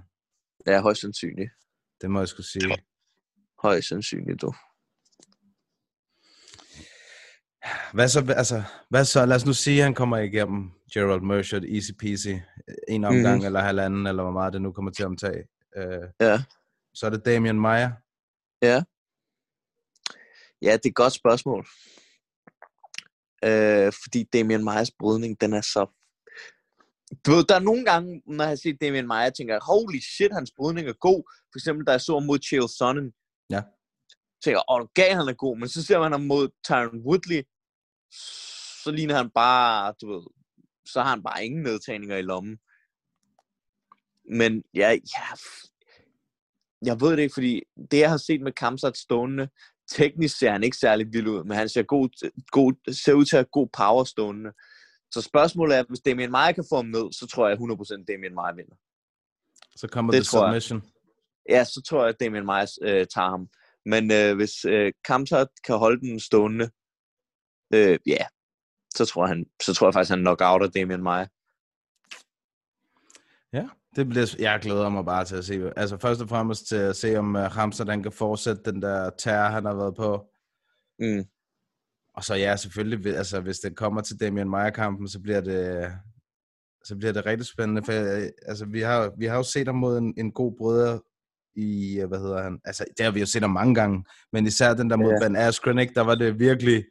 Det er højst sandsynligt. Det må jeg skulle sige. Højst sandsynligt, du. Hvad så, altså, hvad så? Lad os nu sige, at han kommer igennem Gerald Merchant, easy peasy, en omgang Mhm. mm-hmm. eller halvanden, eller hvor meget det nu kommer til at omtage. Øh, Ja. så er det Damian Meyer. Ja. Ja, det er et godt spørgsmål. Øh, fordi Damien Meyers brydning, den er så... Du ved, der er nogle gange, når jeg ser Damien Meyer, tænker jeg, holy shit, hans brydning er god. For eksempel, da jeg så mod Chael Sonnen. Ja. tænker åh, gav han er god. Men så ser man ham mod Tyron Woodley, så ligner han bare, du ved, så har han bare ingen nedtagninger i lommen. Men ja, ja, jeg ved det ikke, fordi det, jeg har set med Kamsat stående, teknisk ser han ikke særlig vild ud, men han ser, god, god, ser ud til at have god power stående. Så spørgsmålet er, hvis Damien Meyer kan få ham ned, så tror jeg 100% Damien Meyer vinder. Så kommer Det det tror jeg. Ja, så tror jeg, at Damien Meyer øh, tager ham. Men øh, hvis øh, Kamsat kan holde den stående, øh, ja, så tror, han, så tror jeg faktisk, han knock-outer Damien Meyer. Ja, det bliver, jeg glæder mig bare til at se. Altså først og fremmest til at se, om uh, Hamster den kan fortsætte den der terror, han har været på. Mm. Og så ja, selvfølgelig, altså, hvis det kommer til Damian Meyer-kampen, så bliver det, så bliver det rigtig spændende. For, øh, altså, vi, har, vi har jo set ham mod en, en god bryder i, øh, hvad hedder han? Altså, det har vi jo set ham mange gange, men især den der mod Ja. Ben Askren, ikke? der var det virkelig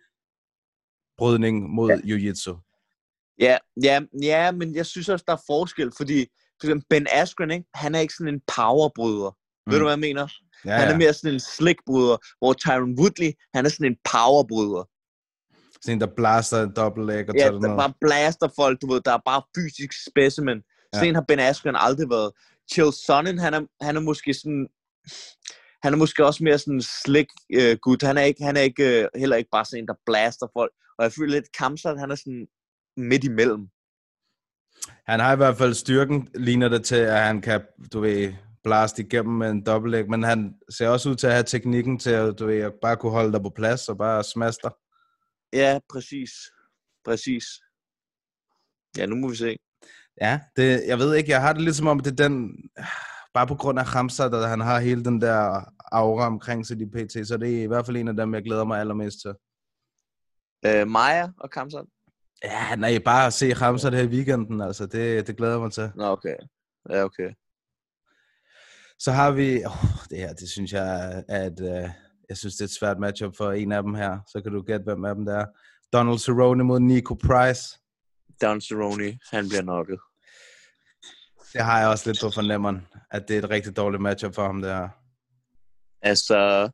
brydning mod ja. Jiu-Jitsu. Ja, ja, ja, men jeg synes også, der er forskel, fordi for eksempel Ben Askren, ikke? han er ikke sådan en powerbryder. Mm. Ved du, hvad jeg mener? Ja, Han er mere sådan en slickbryder, hvor Tyron Woodley, han er sådan en powerbryder. Sådan en, der blaster en dobbeltlæg og Ja, der noget. bare blaster folk, du ved, der er bare fysisk specimen. Sådan Ja. en har Ben Askren aldrig været. Chill Sonnen, han er, han er måske sådan, han er måske også mere sådan slick øh, gut. Han er ikke, han er ikke øh, heller ikke bare sådan en, der blaster folk. Og jeg føler lidt, Kamsat, han er sådan midt imellem. Han har i hvert fald styrken, ligner det til, at han kan, du ved, blaste igennem med en dobbeltlæg, men han ser også ud til at have teknikken til at, du ved, at bare kunne holde dig på plads og bare smaske dig. Ja, præcis. Præcis. Ja, nu må vi se. Ja, det, jeg ved ikke, jeg har det lidt som om, det er den, bare på grund af Hamza, at han har hele den der aura omkring sig i PT, så det er i hvert fald en af dem, jeg glæder mig allermest til. Øh, Maja og Kamsat? Ja, nej, bare at se Hamza her i weekenden, altså, det, det glæder jeg mig til. Nå, okay. Ja, okay. Så har vi, oh, det her, det synes jeg et, uh, jeg synes, det er et svært matchup for en af dem her, så kan du gætte, hvem af dem det er. Donald Cerrone mod Nico Price. Don Cerrone, han bliver nokket. Det har jeg også lidt på fornemmeren, at det er et rigtig dårligt matchup for ham, det her. Altså,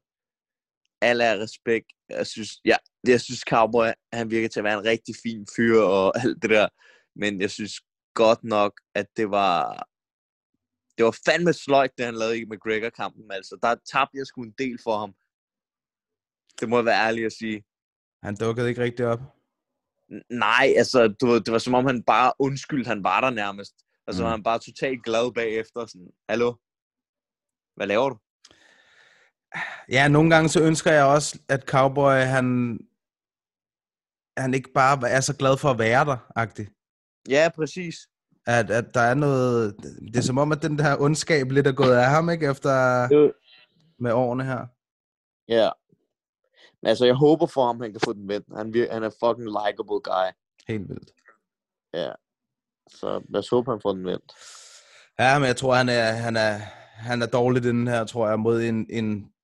alle er respekt. Jeg synes, ja, jeg synes Cowboy, han virker til at være en rigtig fin fyr og alt det der. Men jeg synes godt nok, at det var... Det var fandme sløjt, det han lavede i McGregor-kampen. Altså, der tabte jeg sgu en del for ham. Det må jeg være ærlig at sige. Han dukkede ikke rigtig op. Nej, altså, du ved, det var som om han bare undskyldte, han var der nærmest. Og så var Mm. han bare totalt glad bagefter. Sådan, Hallo? Hvad laver du? Ja, nogle gange så ønsker jeg også, at Cowboy, han, han ikke bare er så glad for at være der, agtig. Ja, præcis. At, at der er noget, det er som om, at den der ondskab lidt er gået af ham, ikke? Efter med årene her. Ja. Men altså, jeg håber for ham, han kan få den vendt. Han, han er fucking likable guy. Helt vildt. Så lad os håbe, han får den vendt. Ja, men jeg tror, han er, han er, han er dårligt inden her, tror jeg, mod en, en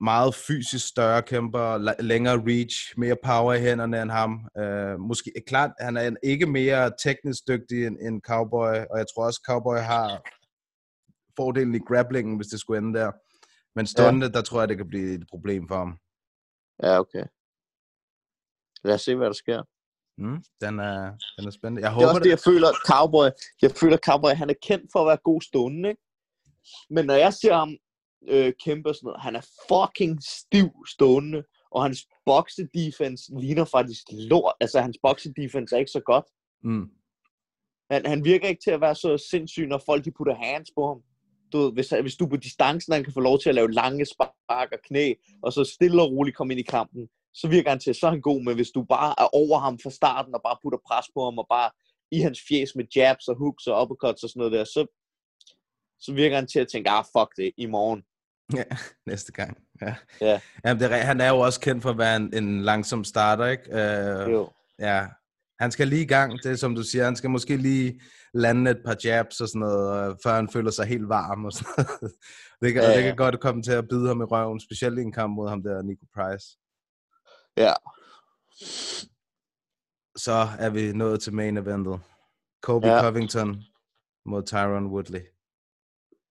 meget fysisk større kæmper, længere reach, mere power i hænderne end ham. Uh, måske, klart, han er ikke mere teknisk dygtig end, end Cowboy, og jeg tror også, Cowboy har fordelen i grapplingen, hvis det skulle ende der. Men stående, ja. der tror jeg, det kan blive et problem for ham. Ja, okay. Lad os se, hvad der sker. Mm, den, er, den er spændende. Jeg Det er håber, også det, jeg føler, Cowboy, jeg føler, Cowboy, han er kendt for at være god stående, ikke? Men når jeg ser ham øh, kæmpe og sådan noget, han er fucking stiv stående, og hans boxe-defense ligner faktisk lort. Altså, hans boxe-defense er ikke så godt. mm, Han, han virker ikke til at være så sindssyg, når folk de putter hands på ham. Du ved, hvis, hvis du på distancen, han kan få lov til at lave lange spark og knæ, og så stille og roligt komme ind i kampen, så virker han til, så er han god, men hvis du bare er over ham fra starten, og bare putter pres på ham, og bare i hans fjes med jabs og hooks og uppercuts og sådan noget der, så, så virker han til at tænke, ah, fuck det, i morgen. Ja, næste gang. Ja. Ja. Jamen, det er, han er jo også kendt for at være en, en langsom starter, ikke? Øh, Jo. Ja, han skal lige i gang, det er som du siger, han skal måske lige lande et par jabs og sådan noget, øh, før han føler sig helt varm og sådan noget. Det kan, Ja, ja, det kan godt komme til at bide ham i røven, specielt i en kamp mod ham der, Nico Price. Ja. Så er vi nået til main eventet. Kobe Ja. Covington mod Tyron Woodley.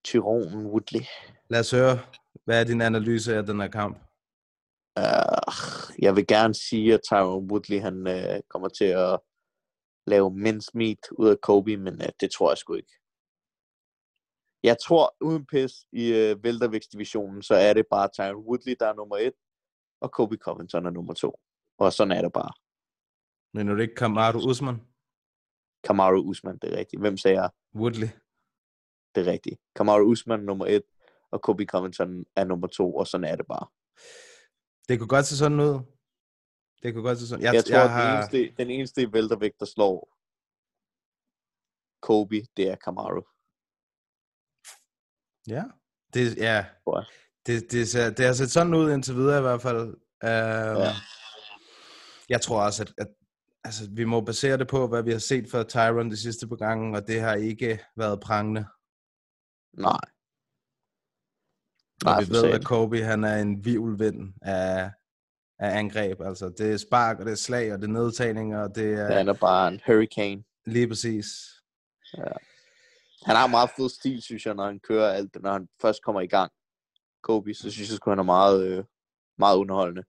Tyronen Woodley. Lad os høre, hvad er din analyse af den her kamp? Uh, jeg vil gerne sige, at Tyron Woodley han, uh, kommer til at lave mince meat ud af Kobe, men uh, det tror jeg sgu ikke. Jeg tror, uden pis i uh, væltervægtsdivisionen, så er det bare Tyron Woodley, der er nummer et, og Kobe Covington er nummer to. Og sådan er det bare. Men er det ikke Kamaru Usman? Kamaru Usman, det er rigtigt. Hvem sagde jeg? Woodley. Det er rigtigt. Kamaru Usman nummer et, og Kobe Covington er nummer to, og sådan er det bare. Det kunne godt se sådan ud. Det kunne godt se sådan. Jeg, jeg tror, jeg har... den, eneste, den eneste i der slår Kobe, det er Kamaru. Ja. Det, ja. Det, det, ser, det har set sådan ud indtil videre i hvert fald. Um, Ja. Jeg tror også, at, at altså, vi må basere det på, hvad vi har set fra Tyron de sidste par gange, og det har ikke været prangende. Nej. Og Nej, vi ved, at Kobe han er en vivlvind af, af angreb. Altså, det er spark, og det er slag, og det er nedtagninger, og det er Han er bare en hurricane. lige præcis. Han har meget fed stil, synes jeg, når han kører alt når han først kommer i gang. Kobe, så synes jeg, at han er meget, øh, meget underholdende.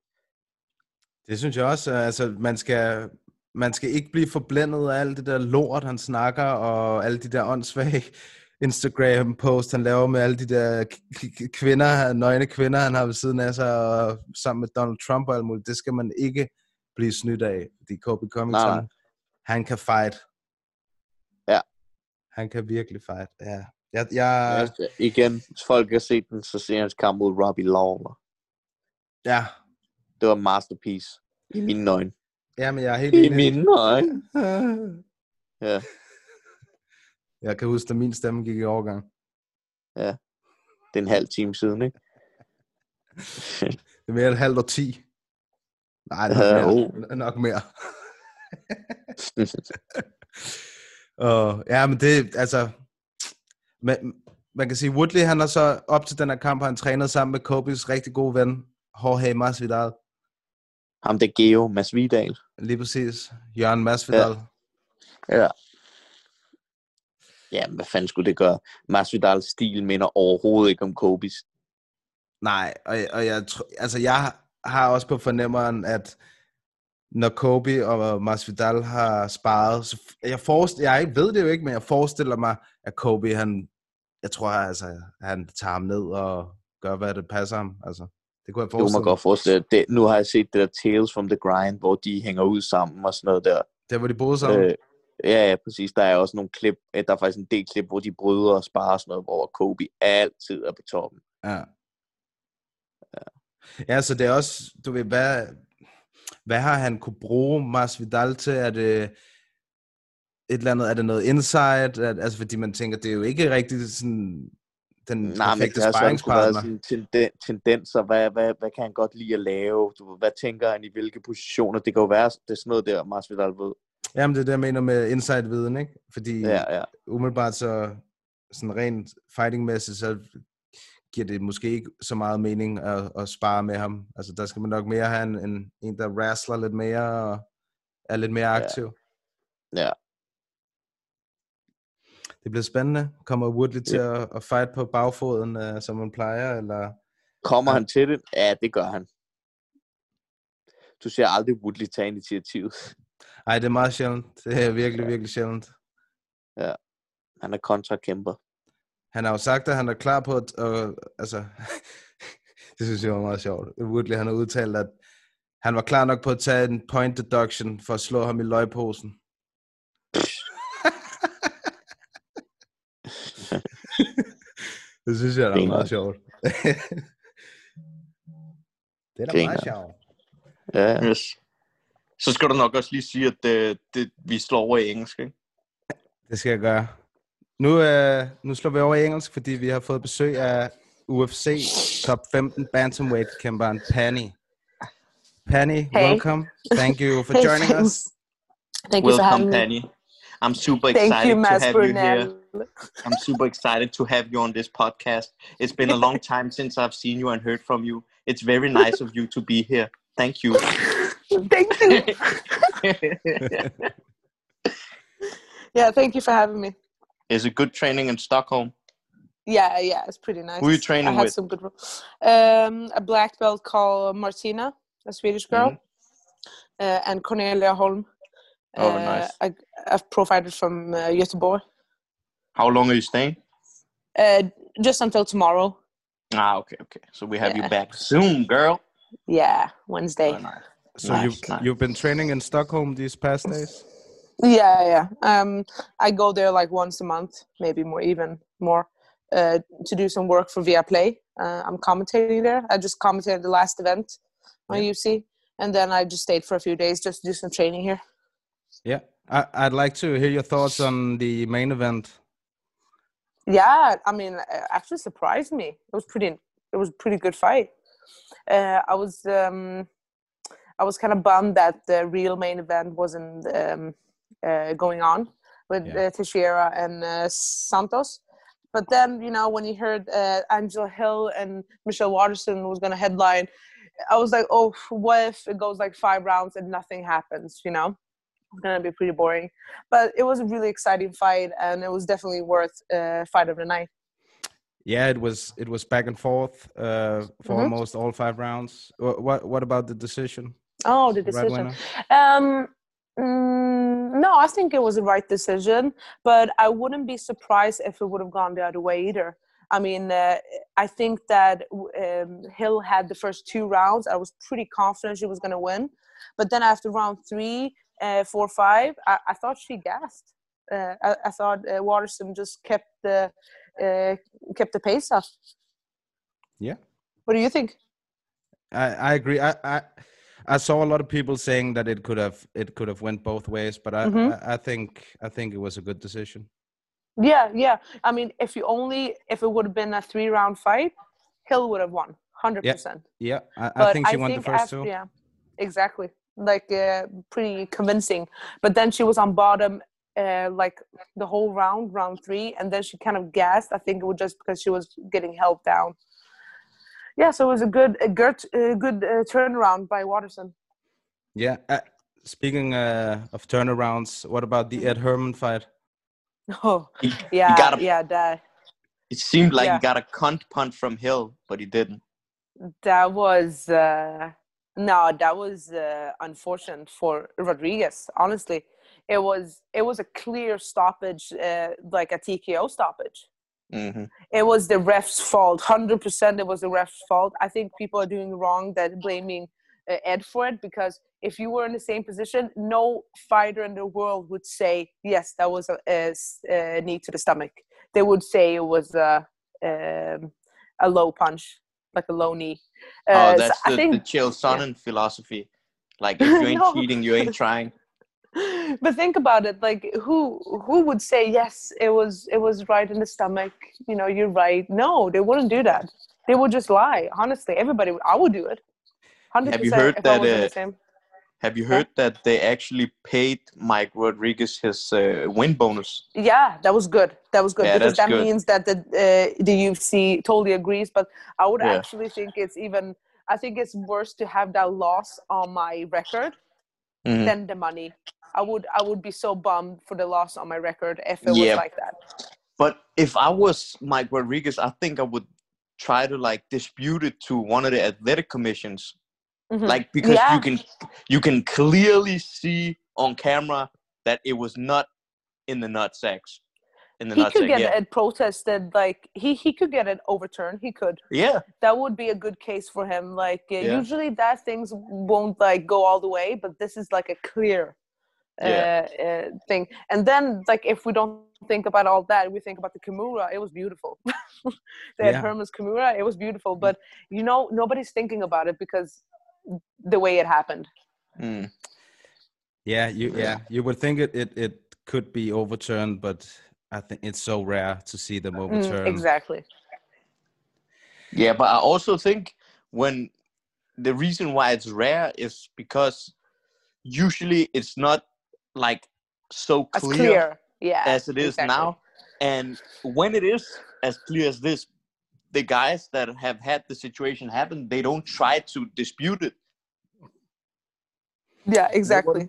Det synes jeg også. Altså, man skal, man skal ikke blive forblændet af alt det der lort, han snakker, og alle de der åndssvage Instagram-post, han laver med alle de der kvinder, nøgne kvinder, han har ved siden af sig, og sammen med Donald Trump og alt muligt. Det skal man ikke blive snydt af, fordi Kobe Covington, nej. han kan fight. Ja. Han kan virkelig fight, ja. Jeg, jeg, Altså, igen, hvis folk har set den, så ser hans kamp mod Robbie Lawler. ja. Det var en masterpiece. I mine øjne. ja, men jeg er helt I enig. mine øjne. Ja. Jeg kan huske, at min stemme gik i overgang. Det er en halv time siden, ikke? Det er mere et halvt år ti. Nej, nok Ja, mere. oh. Nok mere. Og, ja, men det, altså... Man, man kan sige, Woodley, han har så op til den her kamp, han trænet sammen med Kobes rigtig gode ven, Jorge Masvidal. Ham der Geo Masvidal. Lige præcis. Jørgen Masvidal. Ja. Ja. Ja, men hvad fanden skulle det gøre? Masvidals stil minder overhovedet ikke om Kobes. Nej, og, og jeg, altså jeg har også på fornemmeren, at når Kobe og Masvidal har sparet, så jeg, forestiller, jeg ved det jo ikke, men jeg forestiller mig, at Kobe, han, jeg tror, altså, han tager ham ned og gør, hvad det passer ham. Altså, det kunne jeg Det kunne forestille man godt forestille. Det, nu har jeg set det der Tales from the Grind, hvor de hænger ud sammen og sådan noget der. Det hvor de boede sammen. Øh, ja, ja, præcis. Der er også nogle klip, øh, der er faktisk en del klip, hvor de bryder og sparer og sådan noget, hvor Kobe altid er på toppen. Ja. Ja, så det er også, du ved, hvad, hvad har han kunne bruge Masvidal til? Er det et eller andet, er det noget insight? At, altså, fordi man tænker, det er jo ikke rigtig sådan den Nej, men perfekte sådan være sparringspartner. sådan tenden, tendenser. Hvad, hvad, hvad kan han godt lide at lave? Du, hvad tænker han i hvilke positioner? Det kan jo være, det er sådan noget der, Masvidal ved. Jamen, det er det, jeg mener med insight-viden, ikke? Fordi Ja, ja. umiddelbart så, sådan rent fightingmæssigt, så giver det måske ikke så meget mening at, at spare med ham. Altså, der skal man nok mere have en, en, en der wrestler lidt mere og er lidt mere aktiv. Ja. Det bliver spændende. Kommer Woodley til at, at fight på bagfoden, uh, som man plejer, eller... Kommer Ja. han til det? Ja, det gør han. Du ser aldrig Woodley tage initiativet. Ej, det er meget sjældent. Det er virkelig, virkelig sjældent. Han er kontrakæmper. Han har jo sagt, at han er klar på at... Uh, altså, det synes jeg var meget sjovt. Woodley, han har udtalt, at han var klar nok på at tage en point deduction for at slå ham i løgposen. Det synes jeg, der er meget sjovt. det er da Griner. meget sjovt. Ja. Yes. Så skal du nok også lige sige, at det, det, vi slår over i engelsk, ikke? Det skal jeg gøre. Nu, øh, nu slår vi over i engelsk, fordi vi har fået besøg af UFC top 15 bantamweight kæmperen Penny. Penny, Hey. welcome. Thank you for joining us. Thank you for Welcome, having me. Penny. I'm super excited you, to have you here. I'm super excited to have you on this podcast. It's been a long time since I've seen you and heard from you. It's very nice of you to be here. Thank you. Thank you. Yeah, thank you for having me. Is it good training in Stockholm? Yeah, yeah, it's pretty nice. Who you training I had with? some good. Um, a black belt called Martina, a Swedish girl, uh, and Cornelia Holm. Oh, uh, nice. A, a pro fighter from uh, Göteborg. How long are you staying? Uh, just until tomorrow. Ah, okay, okay. So we have you back soon, girl. Yeah, Wednesday. Oh, nice. So Nice, you've, nice. you've been training in Stockholm these past days? Yeah, yeah. Um, I go there like once a month, maybe more, even more, uh, to do some work for Viaplay. Uh, I'm commentating there. I just commentated the last event on UC, and then I just stayed for a few days just to do some training here. Yeah. I, I'd like to hear your thoughts on the main event. Yeah, I mean, it actually surprised me. It was pretty. It was a pretty good fight. Uh, I was um, I was kind of bummed that the real main event wasn't um, uh, going on with Yeah. uh, Teixeira and uh, Santos. But then, you know, when you heard uh, Angela Hill and Michelle Watterson was going to headline, I was like, oh, what if it goes like five rounds and nothing happens? You know, it's going to be pretty boring. But it was a really exciting fight, and it was definitely worth uh, fight of the night. Yeah, it was it was back and forth uh, for Mhm. almost all five rounds. Wha- What what about the decision? Oh, the decision. winner? Um, mm, no, I think it was the right decision, but I wouldn't be surprised if it would have gone the other way either. I mean, uh, I think that um, Hill had the first two rounds. I was pretty confident she was going to win, but then after round three, uh, four, five, I, I thought she gassed. Uh, I, I thought uh, Watterson just kept the uh, kept the pace up. Yeah. What do you think? I, I agree. I, I I saw a lot of people saying that it could have it could have went both ways, but I, Mhm. I I think I think it was a good decision. Yeah, yeah. I mean, if you only if it would have been a three round fight, Hill would have won, hundred percent. Yeah, I, I think she won the first after, two. Yeah, exactly. Like uh, pretty convincing. But then she was on bottom, uh, like the whole round, round three, and then she kind of gassed. I think it was just because she was getting held down. Yeah, so it was a good, a good, a good uh, turnaround by Watterson. Yeah. Uh, speaking uh, of turnarounds, what about the Ed Herman fight? Oh, He, yeah, got a- yeah, that it seemed like Yeah. he got a cunt punt from Hill, but he didn't. that was uh, no, that was uh, unfortunate for Rodriguez. Honestly, it was it was a clear stoppage, uh, like a TKO stoppage. hmm It was the ref's fault. Hundred percent, it was the ref's fault. I think people are doing wrong that blaming uh, Ed for it because if you were in the same position, no fighter in the world would say yes, that was a knee to the stomach. They would say it was a um, a low punch, like a low knee. Uh, oh, so that's I the, think the Chael Sonnen philosophy. Like, if you ain't No. cheating, you ain't trying. but think about it like who who would say yes it was it was right in the stomach you know you're right no they wouldn't do that they would just lie honestly everybody would i would do it 100% Have you heard that, was in the uh, same. Have you heard that they actually paid Mike Rodriguez his uh, win bonus? yeah that was good that was good Yeah, because that good. means that the uh, the ufc totally agrees but i would Yeah. actually think it's even i think it's worse to have that loss on my record Mhm. than the money i would i would be so bummed for the loss on my record if it Yeah. was like that But if I was Mike Rodriguez, I think I would try to like dispute it to one of the athletic commissions, Mhm. like because Yeah. you can you can clearly see on camera that it was not in the nut sacks. In the he could sack, get yeah. it protested like he he could get it overturned he could yeah, that would be a good case for him like uh, Yeah. usually that things won't like go all the way but this is like a clear uh, Yeah. uh, thing and then like if we don't think about all that we think about the kimura it was beautiful they had Yeah. herman's kimura it was beautiful but you know nobody's thinking about it because the way it happened. Mm. Yeah, you yeah you would think it it, it could be overturned, but I think it's so rare to see them Mm, overturned. exactly. Yeah, but I also think when the reason why it's rare is because usually it's not like so That's clear, clear. Yeah. as it is exactly. now. And when it is as clear as this, the guys that have had the situation happen, they don't try to dispute it. Yeah, exactly.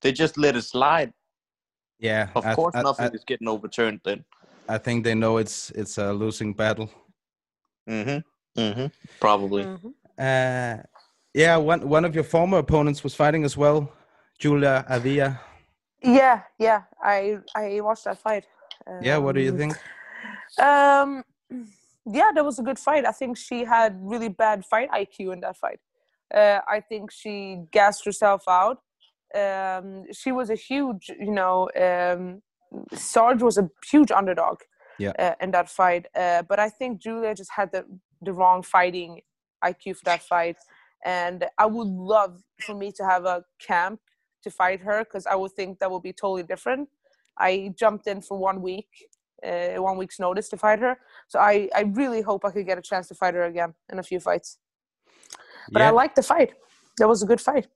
They just let it slide. Yeah, Of I, course, I, nothing I, is getting overturned then. I think they know it's it's a losing battle. Mm-hmm. Mm-hmm. Probably. Mhm. Uh, yeah, one one of your former opponents was fighting as well, Julia Avia. Yeah, yeah. I I watched that fight. Yeah, what do you Um, think? Um, yeah, that was a good fight. I think she had really bad fight IQ in that fight. Uh, I think she gassed herself out. Um, she was a huge, you know, um, Sarge was a huge underdog Yeah. uh, in that fight. Uh, but I think Julia just had the, the wrong fighting IQ for that fight. And I would love for me to have a camp to fight her because I would think that would be totally different. I jumped in for one week, uh, one week's notice to fight her. So I, I really hope I could get a chance to fight her again in a few fights. But I yeah, like the fight. That was a good fight.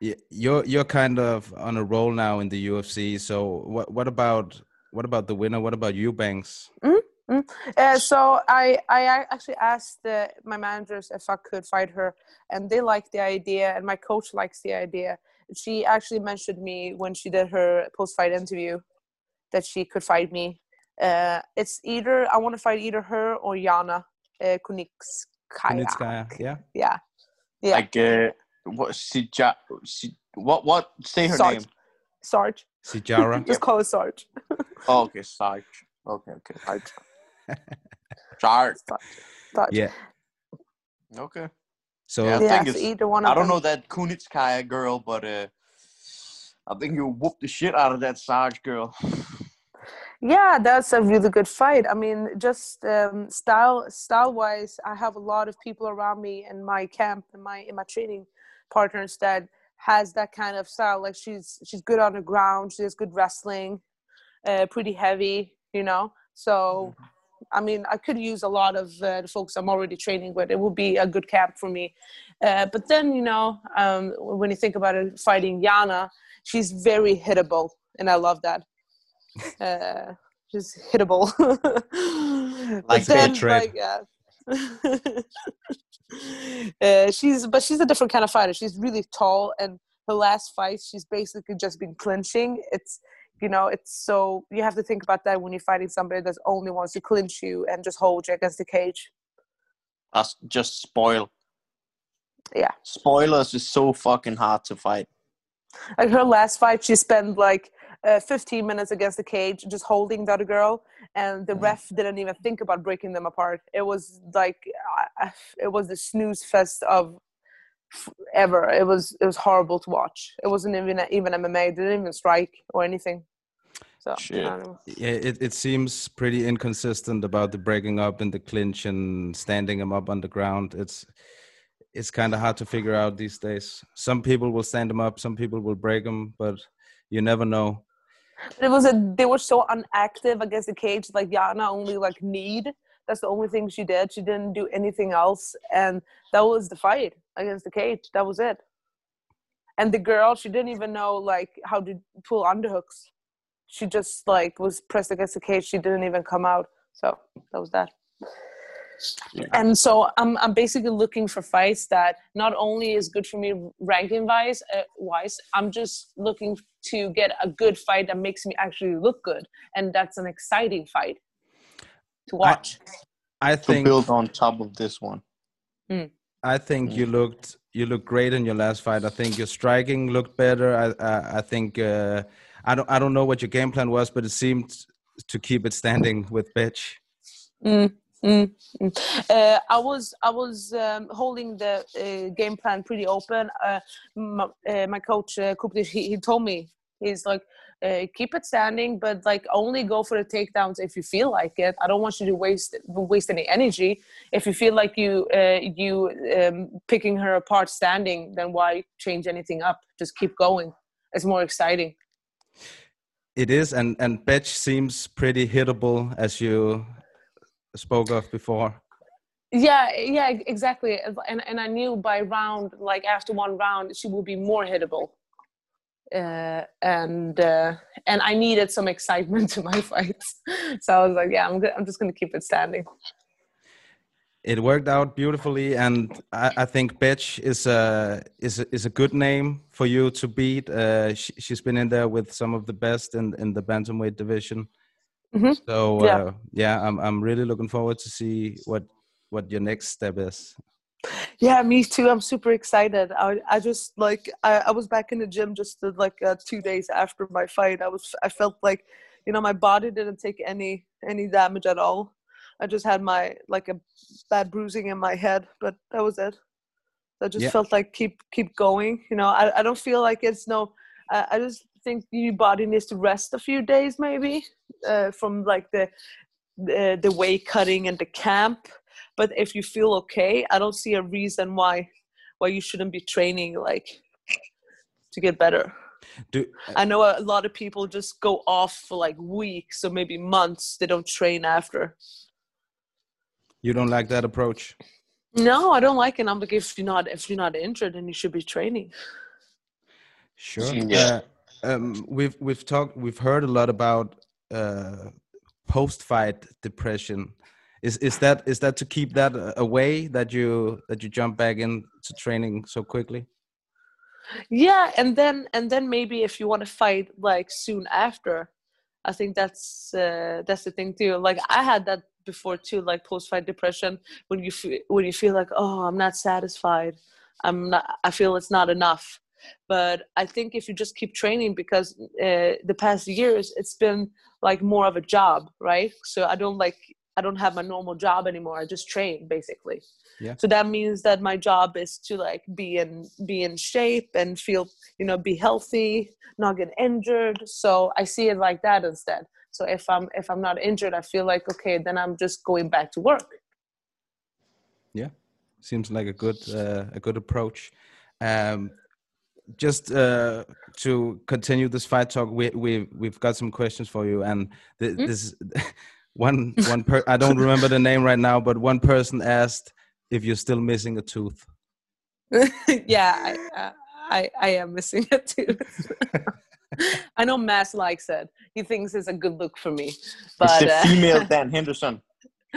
y- you're you're kind of on a roll now in the UFC. So what what about what about the winner? What about Eubanks? Uh, so I I actually asked uh, my managers if I could fight her, and they liked the idea, and my coach likes the idea. She actually mentioned me when she did her post-fight interview that she could fight me. Uh, it's either I want to fight either her or Jana uh, Kunitskaya. Kunitskaya, yeah. Yeah, yeah. Like uh, what? Sija, Si- what? What? Say her Sarge. name. Sarge. Sijara. Just call her Sarge. Oh, okay, Sarge. Okay, okay. Sarge. Sarge. Sarge. yeah. Okay. So Yeah. I yeah, think so it's- either one of I don't them. know that Kunitskaya girl, but uh, I think you whoop the shit out of that Sarge girl. Yeah, that's a really good fight. I mean, just um, style style wise, I have a lot of people around me in my camp in my in my training partners that has that kind of style. Like she's she's good on the ground. She has good wrestling, uh, pretty heavy, you know. So, I mean, I could use a lot of uh, the folks I'm already training with. It would be a good camp for me. Uh, but then, you know, um, when you think about it, fighting Yana, she's very hittable, and I love that uh, just hittable. Like then, Betrayed. like, uh, she's but she's a different kind of fighter. She's really tall, and her last fight, she's basically just been clinching. It's you know, it's so you have to think about that when you're fighting somebody that only wants to clinch you and just hold you against the cage. Us just spoil. Yeah. Spoilers is so fucking hard to fight. Like her last fight, she spent like uh, 15 minutes against the cage, just holding the other girl, and the ref didn't even think about breaking them apart. It was like uh, it was the snooze fest of ever. It was it was horrible to watch. It wasn't even even MMA. They didn't even strike or anything. So I Shit. don't know. yeah, it, it seems pretty inconsistent about the breaking up and the clinch and standing him up on the ground. It's it's kind of hard to figure out these days. Some people will stand him up, some people will break him, but you never know. It was a they were so unactive against the cage. Like Yana only like need. That's the only thing she did. She didn't do anything else, and that was the fight against the cage. That was it. And the girl, she didn't even know like how to pull underhooks. She just like was pressed against the cage. She didn't even come out. So that was that. And so I'm I'm basically looking for fights that not only is good for me ranking wise, uh, wise. I'm just looking to get a good fight that makes me actually look good, and that's an exciting fight to watch. I To think build on top of this one. I think you looked you looked great in your last fight. I think your striking looked better. I I, I think uh, I don't I don't know what your game plan was, but it seemed to keep it standing with bitch. Mm, mm, mm. Uh, I was I was um, holding the uh, game plan pretty open. Uh, my, uh, my coach uh, he, he told me he's like uh, keep it standing, but like only go for the takedowns if you feel like it. I don't want you to waste waste any energy. If you feel like you you um, picking her apart standing, then why change anything up? Just keep going. It's more exciting. It is, and and Betch seems pretty hittable, as you spoke of before. Yeah, yeah, exactly. And and I knew by round, like after one round, she would be more hittable. Uh, and uh, and I needed some excitement to my fights, so I was like, yeah, I'm go- I'm just gonna keep it standing. It worked out beautifully, and I, I think Betch is a is a, is a good name for you to beat. Uh, she, she's been in there with some of the best in in the bantamweight division. Mhm. So Yeah. uh, yeah, I'm I'm really looking forward to see what what your next step is. Yeah, me too. I'm super excited. I I just like I, I was back in the gym just uh, like uh, two days after my fight. I was I felt like you know my body didn't take any any damage at all. I just had my like a bad bruising in my head, but that was it. I just Yeah. felt like keep keep going. You know, I, I don't feel like it's no. I, I just think your body needs to rest a few days maybe uh, from like the the, the weight cutting and the camp but if you feel okay i don't see a reason why why you shouldn't be training like to get better Do i know a lot of people just go off for like weeks or maybe months they don't train after you don't like that approach? no i don't like it i'm like if you're not if you're not injured then you should be training Sure. Yeah. Uh, um, we've we've talked we've heard a lot about uh, post fight depression. Is is that is that to keep that uh, away that you that you jump back into training so quickly? yeah and then and then maybe if you want to fight like soon after i think that's uh, that's the thing too like i had that before too like post fight depression when you feel when you feel like oh i'm not satisfied i'm not i feel it's not enough but i think if you just keep training because uh, the past years it's been like more of a job right? So i don't like i don't have my normal job anymore. I just train basically. Yeah. so that means that my job is to like be in be in shape and feel you know be healthy not get injured. So i see it like that instead. So if i'm if i'm not injured i feel like okay then i'm just going back to work. Yeah, seems like a good uh, a good approach. Um, just uh, to continue this fight talk, we we we've got some questions for you, and th- Mm. this one one per I don't remember the name right now, but one person asked if you're still missing a tooth. yeah I, uh, I i am missing it too i know mass likes it he thinks it's a good look for me but it's the uh, female Dan Henderson.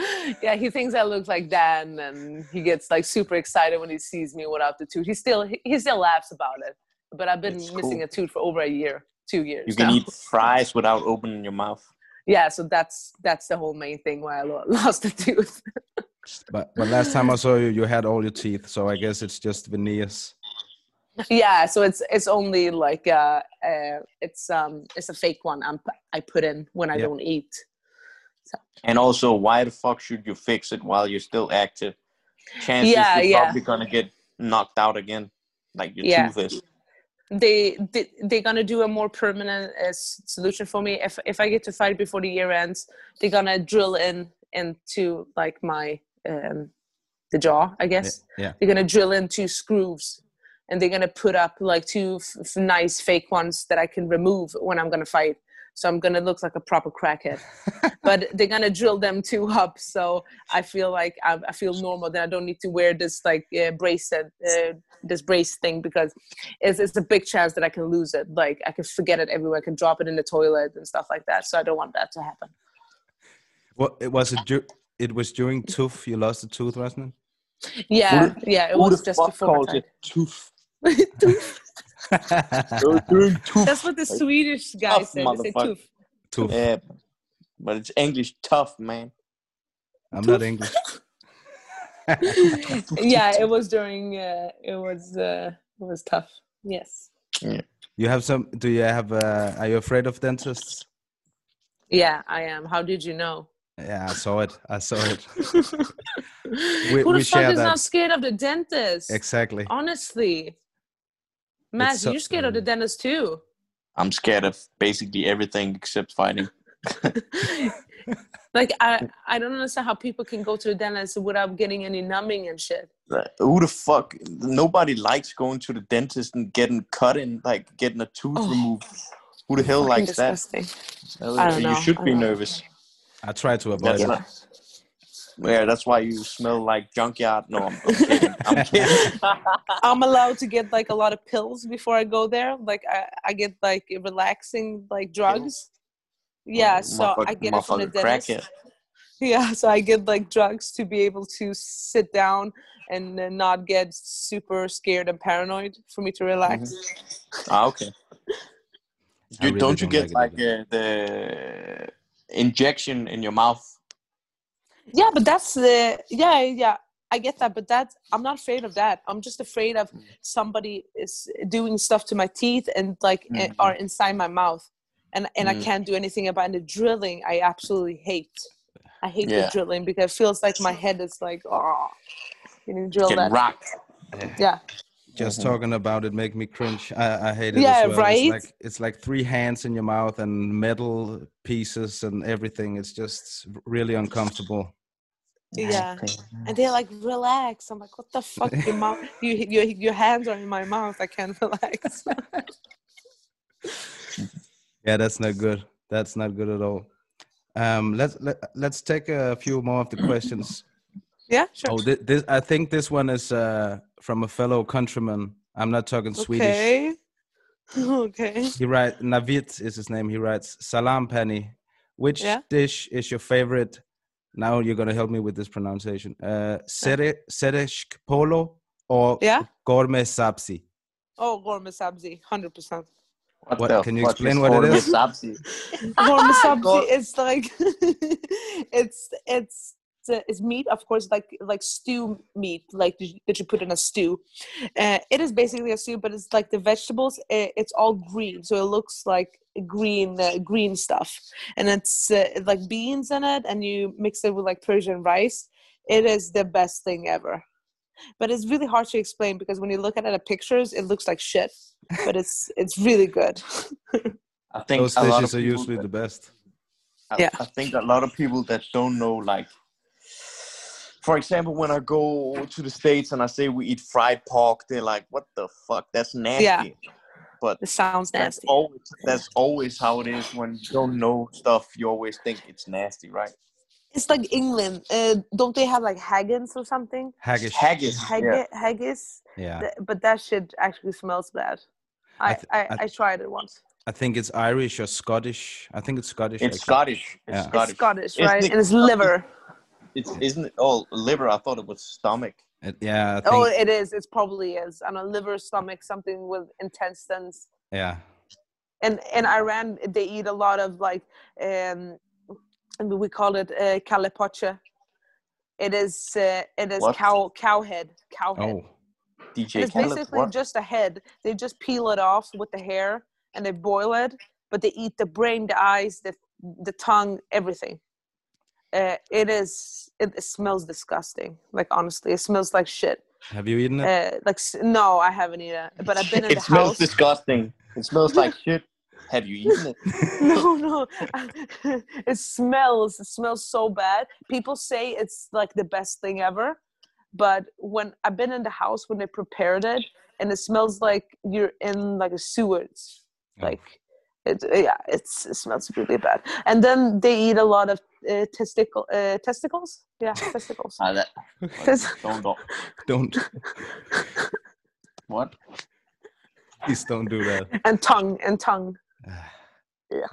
yeah, he thinks I look like Dan, and he gets like super excited when he sees me without the tooth. He still he, he still laughs about it. But I've been It's missing cool. a tooth for over a year, two years. You can now. eat fries without opening your mouth. Yeah, so that's that's the whole main thing why I lo- lost the tooth. But but last time I saw you, you had all your teeth, so I guess it's just veneers. yeah, so it's it's only like uh, uh it's um it's a fake one I'm p- I put in when I Yeah. don't eat. And also, why the fuck should you fix it while you're still active? Chances Yeah, you're yeah. probably gonna get knocked out again, like your Yeah. tooth is. they, they they're gonna do a more permanent uh, solution for me if if i get to fight before the year ends they're gonna drill in into like my um the jaw i guess yeah. they're gonna drill in two screws and they're gonna put up like two f- f- nice fake ones that i can remove when i'm gonna fight so i'm gonna look like a proper crackhead but they're gonna drill them two up so i feel like i, I feel normal that i don't need to wear this like uh, bracelet uh, this brace thing because it's, it's a big chance that I can lose it. Like I can forget it everywhere. I can drop it in the toilet and stuff like that. So I don't want that to happen. What it was it? dur- It was during tooth you lost the tooth, wasn't it? Yeah, yeah. It was just fuck before my calls time. it tooth? it? You're doing tooth. That's what the Swedish guy Tough said. They say motherfucker. tooth. tooth. Yeah, but it's English tough, man. I'm not English. yeah, it was during. Uh, it was. Uh, it was tough. Yes. You have some? Do you have? Uh, are you afraid of dentists? Yeah, I am. How did you know? Yeah, I saw it. I saw it. Who the fuck is that. not scared of the dentist? Exactly. Honestly, Matt, so- you're scared of the dentist too. I'm scared of basically everything except fighting. like I, I don't understand how people can go to the dentist without getting any numbing and shit. Who the fuck? Nobody likes going to the dentist and getting cut in, like getting a tooth Oh. removed. Who the hell likes that? disgusting. I don't you know, should I be don't know. nervous. I try to avoid That's it. not, yeah, that's why you smell like junkyard. No, I'm, I'm kidding. I'm kidding. I'm allowed to get like a lot of pills before I go there. Like I, I get like relaxing like drugs. Yeah, so I get it from the Motherfucker dentist. crackhead. Yeah, so I get like drugs to be able to sit down and not get super scared and paranoid for me to relax. Ah, okay. You, really don't you don't get like like uh, the injection in your mouth? Yeah, but that's the yeah yeah. I get that, but that's I'm not afraid of that. I'm just afraid of somebody is doing stuff to my teeth and like eh, Mhm. are inside my mouth, and and I Mm. can't do anything about it. The drilling, I absolutely hate. I hate Yeah. the drilling because it feels like my head is like oh, you know, drill Getting that. rocked. Yeah, Just talking about it make me cringe. I, I hate it Yeah, as well. right? It's like it's like three hands in your mouth and metal pieces and everything. It's just really uncomfortable. Yeah. And they're like, relax. I'm like, what the fuck? Your mouth, you, your your hands are in my mouth. I can't relax. Yeah, that's not good. That's not good at all. Um, let's let, let's take a few more of the questions. yeah, sure. Oh, this, this I think this one is uh, from a fellow countryman. I'm not talking Swedish. okay. Okay. He writes Navid is his name. He writes Salam Penny. Which Yeah. dish is your favorite? Now you're gonna help me with this pronunciation. Uh, sere, sereshk polo or Yeah. gourmet sabzi? Oh, gourmet sabzi, hundred percent. What, What- the can you fuck explain what it is? gourmet is? sabzi? Gourmet sabzi is like it's it's it's meat, of course, like like stew meat, like that you- put in a stew. Uh, it is basically a stew, but it's like the vegetables. uh it's all green, so it looks like green uh, green stuff, and it's uh, like beans in it, and you mix it with like Persian rice. It is the best thing ever. But it's really hard to explain because when you look at it at pictures, it looks like shit. But it's it's really good. I think Those a lot dishes of are usually that- the best. I, Yeah. I think a lot of people that don't know, like, for example, when I go to the States and I say we eat fried pork, they're like, what the fuck? That's nasty. Yeah. But It sounds that's nasty. always, that's always how it is when you don't know stuff. You always think it's nasty, right? It's like England. Uh, don't they have like haggis or something? Haggis. Haggis. Haggis, yeah. haggis. Yeah. Th- But that shit actually smells bad. I, th- I, I- I, tried it once. I think it's Irish or Scottish. I think it's Scottish. It's actually. Scottish. It's Yeah. Scottish. It's Scottish, It's right? the- and it's liver. It's isn't it? Oh, liver. I thought it was stomach. It- yeah. I think, Oh, it is. It probably is. And a liver, stomach, something with intestines. yeah. And in Iran, they eat a lot of like, um, we call it uh, kalepoche. It is uh, it is What? cow cow head cow head. Oh. DJ And it's Khaled. basically What? just a head. They just peel it off with the hair and they boil it, but they eat the brain, the eyes, the the tongue, everything. Uh, it is. It, it smells disgusting. Like honestly, it smells like shit. Have you eaten it? Uh, like no, I haven't eaten it, but I've been in It the house. It smells house. disgusting. It smells like shit. Have you eaten it? no, no, it smells. It smells so bad. People say it's like the best thing ever, but when I've been in the house when they prepared it, and it smells like you're in like a sewage. Oh. Like it, yeah, it's it smells really bad. And then they eat a lot of uh, testicle uh, testicles. Yeah, testicles. Ah, that, Tes- don't, don't. Don't. What? Please don't do that. and tongue and tongue.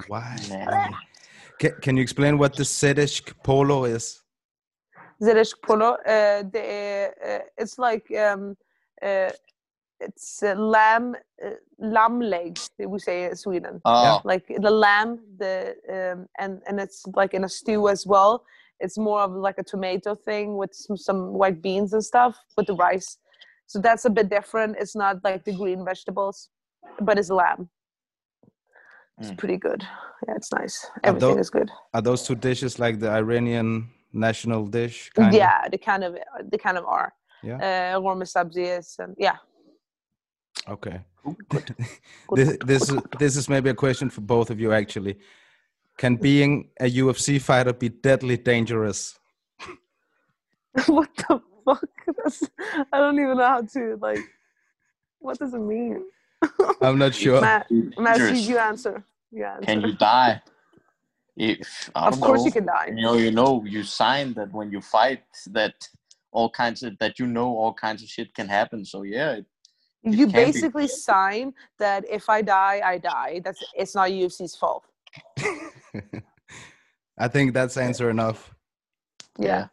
Why? Nah. Can, can you explain what the Sedeshk polo is? Zerish polo. Uh, the, uh, it's like um, uh, it's uh, lamb uh, lamb legs. We say in Sweden. Oh, Like the lamb, the um, and and it's like in a stew as well. It's more of like a tomato thing with some, some white beans and stuff with the rice. So that's a bit different. It's not like the green vegetables, but it's lamb. It's Mm. pretty good. Yeah, it's nice. Everything tho- is good. Are those two dishes like the Iranian national dish? Kind Yeah, they kind of they kind of are. Yeah. Uh, warm sabzi is and yeah. Okay. Good. this, this is this is maybe a question for both of you actually. Can being a UFC fighter be deadly dangerous? what the fuck? That's, I don't even know how to like. What does it mean? I'm not sure. Matt, Matt, you, Dangerous. you answer. You answer. Can you die? If of course know, you can die. You know, you know, you sign that when you fight that all kinds of that you know all kinds of shit can happen. So yeah, it, it You can be. basically sign that if I die, I die. That's it's not UFC's fault. I think that's answer enough. Yeah.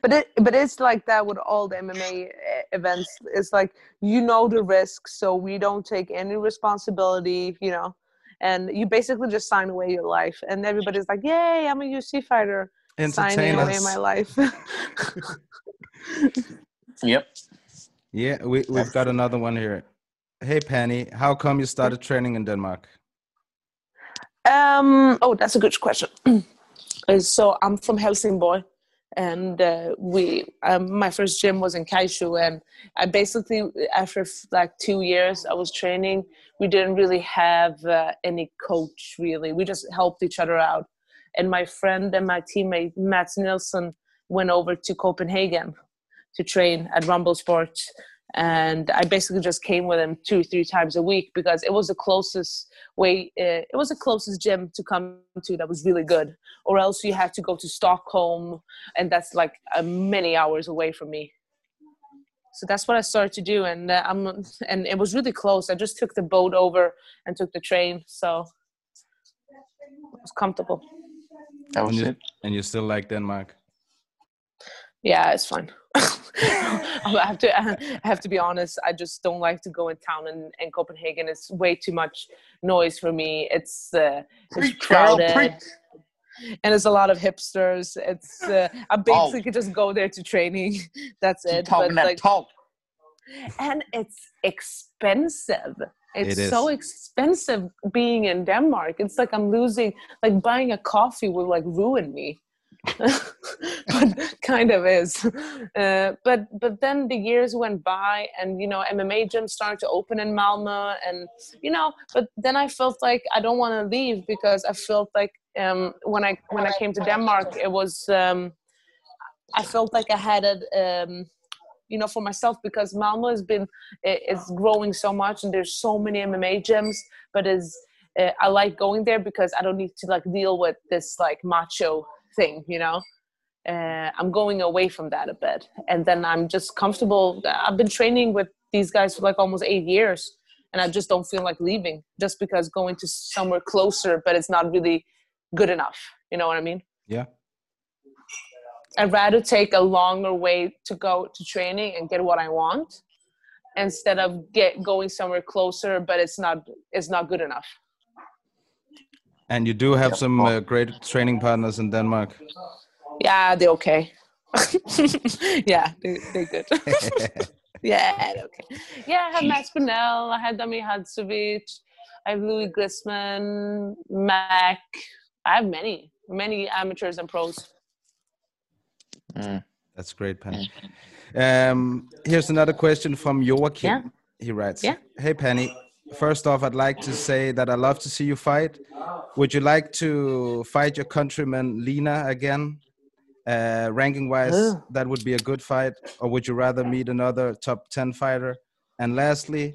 But it but it's like that with all the MMA e- eh, events. It's like you know the risk, so we don't take any responsibility. You know, and you basically just sign away your life, and everybody's like, "Yay, I'm a UFC fighter." Signing Entertain away my life. Yep. Yeah, we we've got another one here. Hey Penny, how come you started training in Denmark? Um. Oh, that's a good question. Uh, so I'm from Helsingborg, and uh, we um, my first gym was in Kaishu, and I basically after like two years I was training. We didn't really have uh, any coach really. We just helped each other out, and my friend and my teammate Mats Nilsson went over to Copenhagen to train at Rumble Sports. And I basically just came with him two, three times a week because it was the closest way. Uh, it was the closest gym to come to that was really good. Or else you had to go to Stockholm, and that's like uh, many hours away from me. So that's what I started to do, and uh, I'm and it was really close. I just took the boat over and took the train, so it was comfortable. That And was you, it. and you still like Denmark? Yeah, it's fine. I have to. I have to be honest. I just don't like to go in town in, in Copenhagen. It's way too much noise for me. It's uh, it's Preach, crowded, and there's a lot of hipsters. It's uh, I Oh. basically could just go there to training. That's it. talking But that like, talk. and it's expensive. It's It so expensive being in Denmark. It's like I'm losing. Like buying a coffee will like ruin me. but kind of is. Uh, but but then the years went by, and you know MMA gyms started to open in Malmö, and you know. But then I felt like I don't want to leave because I felt like um, when I when I came to Denmark, it was um, I felt like I had it. Um, you know, for myself because Malmo has been it's growing so much, and there's so many MMA gyms. But is uh, I like going there because I don't need to like deal with this like macho thing, you know. Uh, I'm going away from that a bit, and then I'm just comfortable. I've been training with these guys for like almost eight years, and I just don't feel like leaving just because going to somewhere closer, but it's not really good enough. You know what I mean? Yeah. I'd rather take a longer way to go to training and get what I want instead of get going somewhere closer, but it's not it's not good enough. And you do have some uh, great training partners in Denmark. Yeah, they're okay. yeah, they, they're good. yeah, they're okay. Yeah, I had Max Spinell, I had Dami Hadzovic, I have Louis Grisman, Mac. I have many, many amateurs and pros. That's great, Penny. Um, here's another question from Joachim. Yeah. He writes, Yeah. Hey, Penny. First off, I'd like to say that I love to see you fight. Would you like to fight your countryman Lena again? Uh, ranking wise, Ugh. that would be a good fight. Or would you rather meet another top 10 fighter? And lastly,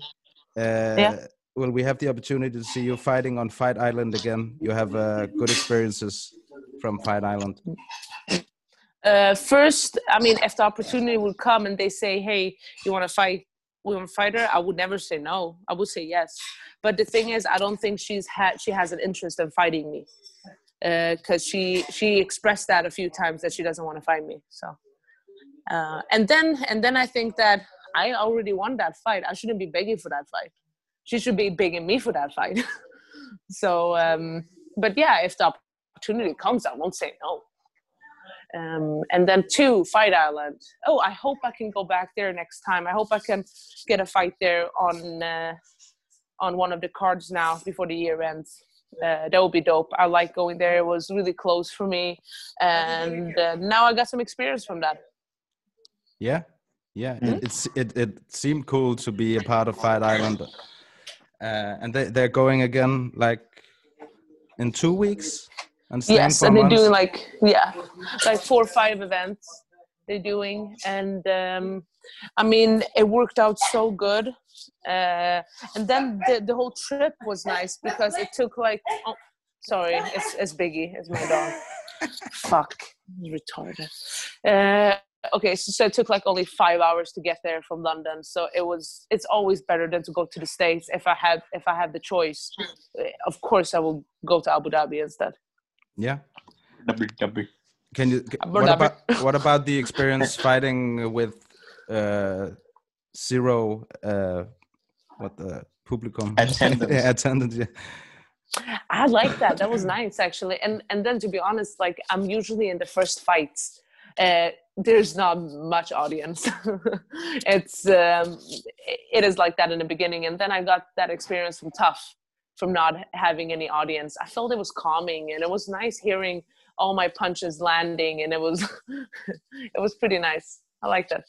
uh, Yeah. will we have the opportunity to see you fighting on Fight Island again? You have uh, good experiences from Fight Island. uh, first, I mean, if the opportunity would come and they say, "Hey, you want to fight women fighter?" I would never say no. I would say yes. But the thing is, I don't think she's had she has an interest in fighting me because she she expressed that a few times that she doesn't want to fight me. So, uh, and then and then I think that I already won that fight. I shouldn't be begging for that fight. She should be begging me for that fight. so, um, but yeah, if the opportunity comes, I won't say no. Um, and then two, Fight Island. Oh, I hope I can go back there next time. I hope I can get a fight there on uh, on one of the cards now before the year ends. Uh, that would be dope. I like going there. It was really close for me, and uh, now I got some experience from that. Yeah. Yeah, it, it's it, it seemed cool to be a part of Fight Island, uh, and they they're going again like in two weeks. And yes and they're months? doing like yeah like four or five events they're doing. And um i mean it worked out so good. Uh and then the, the whole trip was nice because it took like oh sorry it's, it's biggie it's my dog. Fuck retarded. Uh okay so, so it took like only five hours to get there from london. So it was it's always better than to go to the states if i had if i had the choice. Uh, of course i will go to abu dhabi instead Yeah. WW. Can you? What about what about the experience fighting with uh, zero? Uh, what the publicum Attendance. yeah, attendance. Yeah. I like that. That was nice actually. And and then to be honest, like I'm usually in the first fights. Uh, there's not much audience. it's um, it is like that in the beginning, and then I got that experience from Tough, from not having any audience. I felt it was calming, and it was nice hearing all my punches landing, and it was it was pretty nice. I like that.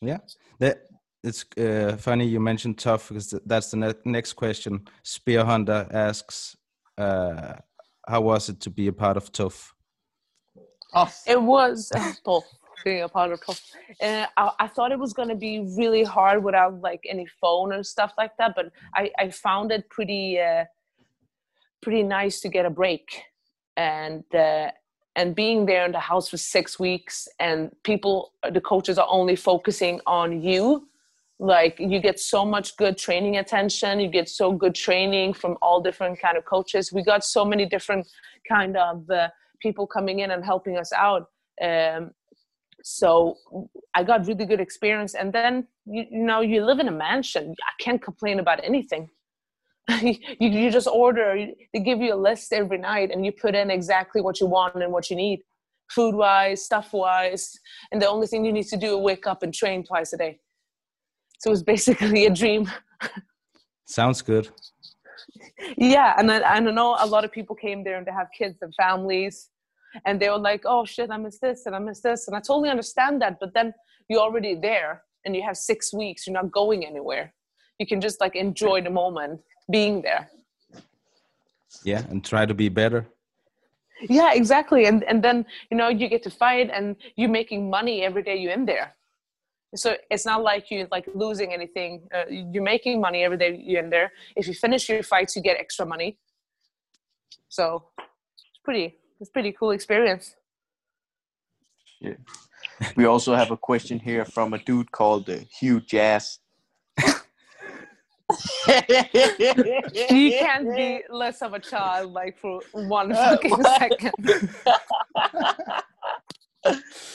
Yeah, that it's uh, funny you mentioned tough because that's the ne- next question. Spear Hunter asks, uh, "How was it to be a part of Tough?" Off. It was Paul being a part of Paul. Uh, I, I thought it was going to be really hard without like any phone or stuff like that, but I, I found it pretty uh, pretty nice to get a break. And uh, and being there in the house for six weeks and people the coaches are only focusing on you. Like you get so much good training attention. You get so good training from all different kind of coaches. We got so many different kind of uh, people coming in and helping us out. Um, so i got really good experience. And then you, you know you live in a mansion. I can't complain about anything you, you just order they give you a list every night and you put in exactly what you want and what you need food wise stuff wise and the only thing you need to do is wake up and train twice a day. So it's basically a dream. Sounds good. yeah and I, I don't know a lot of people came there and they have kids and families and they were like oh shit i miss this and i miss this and i totally understand that but then you're already there and you have six weeks you're not going anywhere you can just like enjoy the moment being there. Yeah, and try to be better. yeah exactly. And and then you know you get to fight and you're making money every day you're in there. So it's not like you're like losing anything. Uh, you're making money every day you're in there. If you finish your fights you get extra money. So it's pretty it's pretty cool experience. Yeah. We also have a question here from a dude called uh, Hugh Jazz. You can't be less of a child like for one fucking second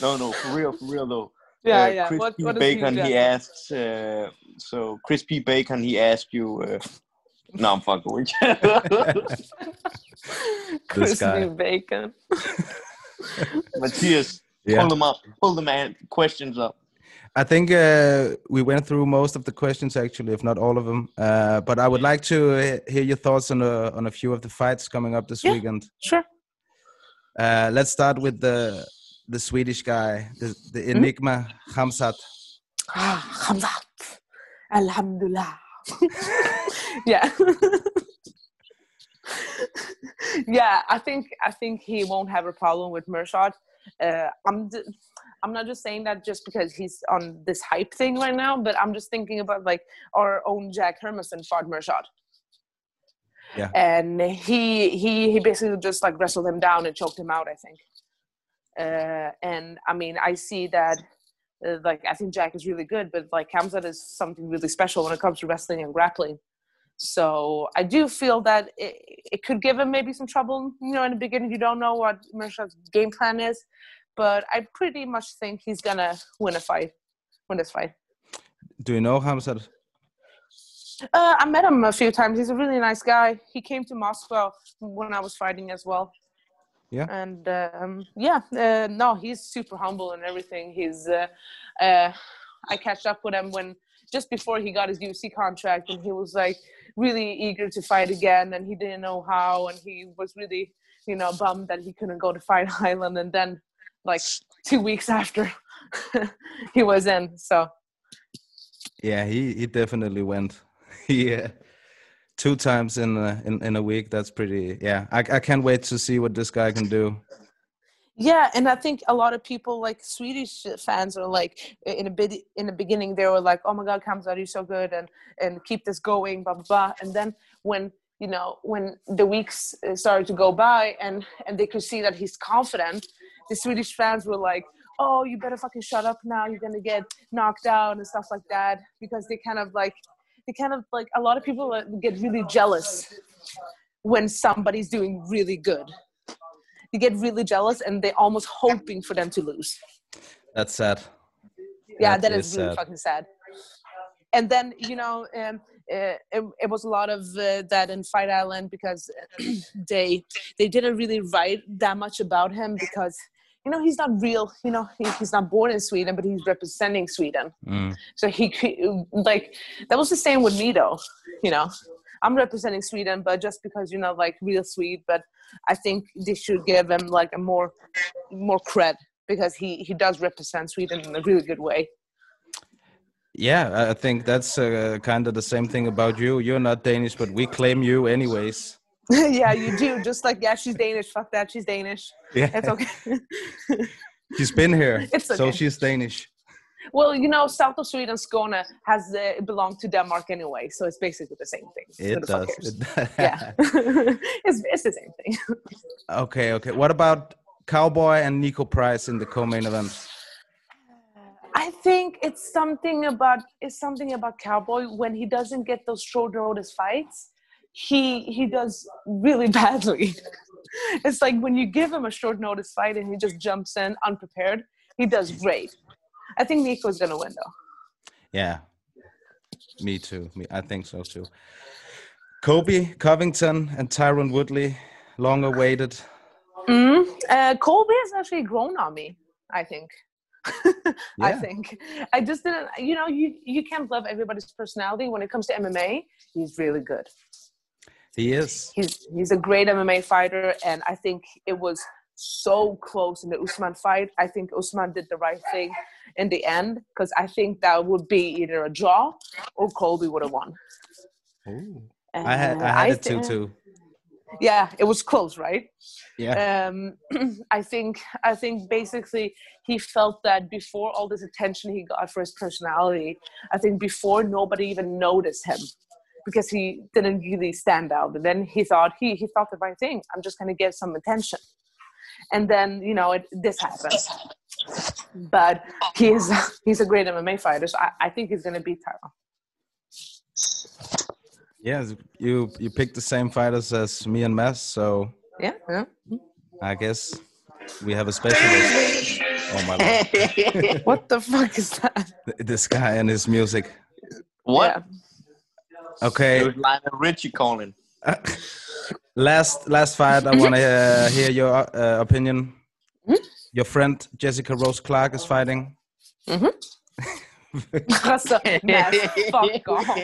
no, no, for real, for real though. yeah Uh, yeah Chris what, P. what is Bacon, Hugh he Jackman? asks. Uh, so Chris P. Bacon, he asked you. Uh, no, I'm fucking with you. crispy guy. bacon Matthias, Yeah. pull them up. Pull the man questions up. I think uh, we went through most of the questions actually, if not all of them. Uh, but I would like to uh, hear your thoughts on a, on a few of the fights coming up this Yeah. weekend. sure Uh, let's start with the the Swedish guy, the, the Hmm? Enigma Hamzat. Ah, Hamzat. Alhamdulillah. yeah. yeah, I think I think he won't have a problem with Mershad. Uh, I'm d- I'm not just saying that just because he's on this hype thing right now, but I'm just thinking about like our own Jack Hermanson fought Mershad. Yeah. And he he he basically just like wrestled him down and choked him out, I think. Uh, and I mean, I see that uh, like I think Jack is really good, but like Hamzat is something really special when it comes to wrestling and grappling. So I do feel that it, it could give him maybe some trouble. You know, in the beginning, you don't know what Mershad's game plan is, but I pretty much think he's gonna win a fight, win this fight. Do you know Hamzat? Uh, I met him a few times. He's a really nice guy. He came to Moscow when I was fighting as well. Yeah. And um, yeah, uh, no, he's super humble and everything. He's, uh, uh, I catch up with him when just before he got his UFC contract, and he was like really eager to fight again, and he didn't know how, and he was really, you know, bummed that he couldn't go to Fight Island, and then like two weeks after, he was in. So Yeah, he he definitely went. yeah, two times in a, in in a week. That's pretty. Yeah, I I can't wait to see what this guy can do. Yeah, and I think a lot of people, like Swedish fans, are like in a bit in the beginning they were like, "Oh my God, Kamzat, you're so good," and and keep this going, blah blah blah. And then when you know when the weeks uh, started to go by and and they could see that he's confident, the Swedish fans were like, "Oh, you better fucking shut up now. You're gonna get knocked out and stuff like that," because they kind of like they kind of like a lot of people uh, get really jealous when somebody's doing really good you get really jealous and they're almost hoping for them to lose. That's sad. Yeah, That that is is really sad. fucking sad. And then you know, um, uh, it, it was a lot of uh, that in Fight Island because they they didn't really write that much about him because you know he's not real. You know he, he's not born in Sweden, but he's representing Sweden. Mm. So he like that was the same with me though. You know, I'm representing Sweden, but just because you're not like real Swede, but I think they should give him like a more more cred because he he does represent Sweden in a really good way. Yeah, I- I think that's uh, kind of the same thing about you. You're not Danish, but we claim you anyways. yeah, you do. Just like yeah, she's Danish. Fuck that, she's Danish. Yeah, It's okay. she's been here, It's so she's Danish. well, you know, south of Sweden, Skåne has uh, belonged to Denmark anyway, so it's basically the same thing. It does. It- yeah, it's it's the same thing. okay, okay. What about Cowboy and Nico Price in the co-main event? I think it's something about it's something about Cowboy when he doesn't get those short notice fights, he he does really badly. it's like when you give him a short notice fight and he just jumps in unprepared, he does great. I think Nico's gonna win though. Yeah, me too. Me, I think so too. Kobe Covington and Tyron Woodley, long awaited. Mm. Uh, Colby has actually grown on me. I think. I think I just didn't. You know, you you can't love everybody's personality when it comes to MMA. He's really good. He is. he's he's a great MMA fighter, and I think it was so close in the Usman fight. I think Usman did the right thing in the end because I think that would be either a draw or Colby would have won. And I had I had thi- too. Yeah, it was close, right? Yeah. Um, I think I think basically he felt that before all this attention he got for his personality, I think before nobody even noticed him because he didn't really stand out. And then he thought he he thought the right thing. I'm just gonna get some attention. And then you know it, this happens. But he is he's a great MMA fighter, so I, I think he's gonna beat Tyron. Yeah, you you picked the same fighters as me and Mass, so Yeah, yeah. I guess we have a specialist. Oh my god! What the fuck is that? this guy and his music. What? Yeah. It Okay, was Lionel Richie calling. last last fight. I want to uh, hear your uh, opinion. Your friend Jessica Rose Clark is fighting. so, Mass, fuck off.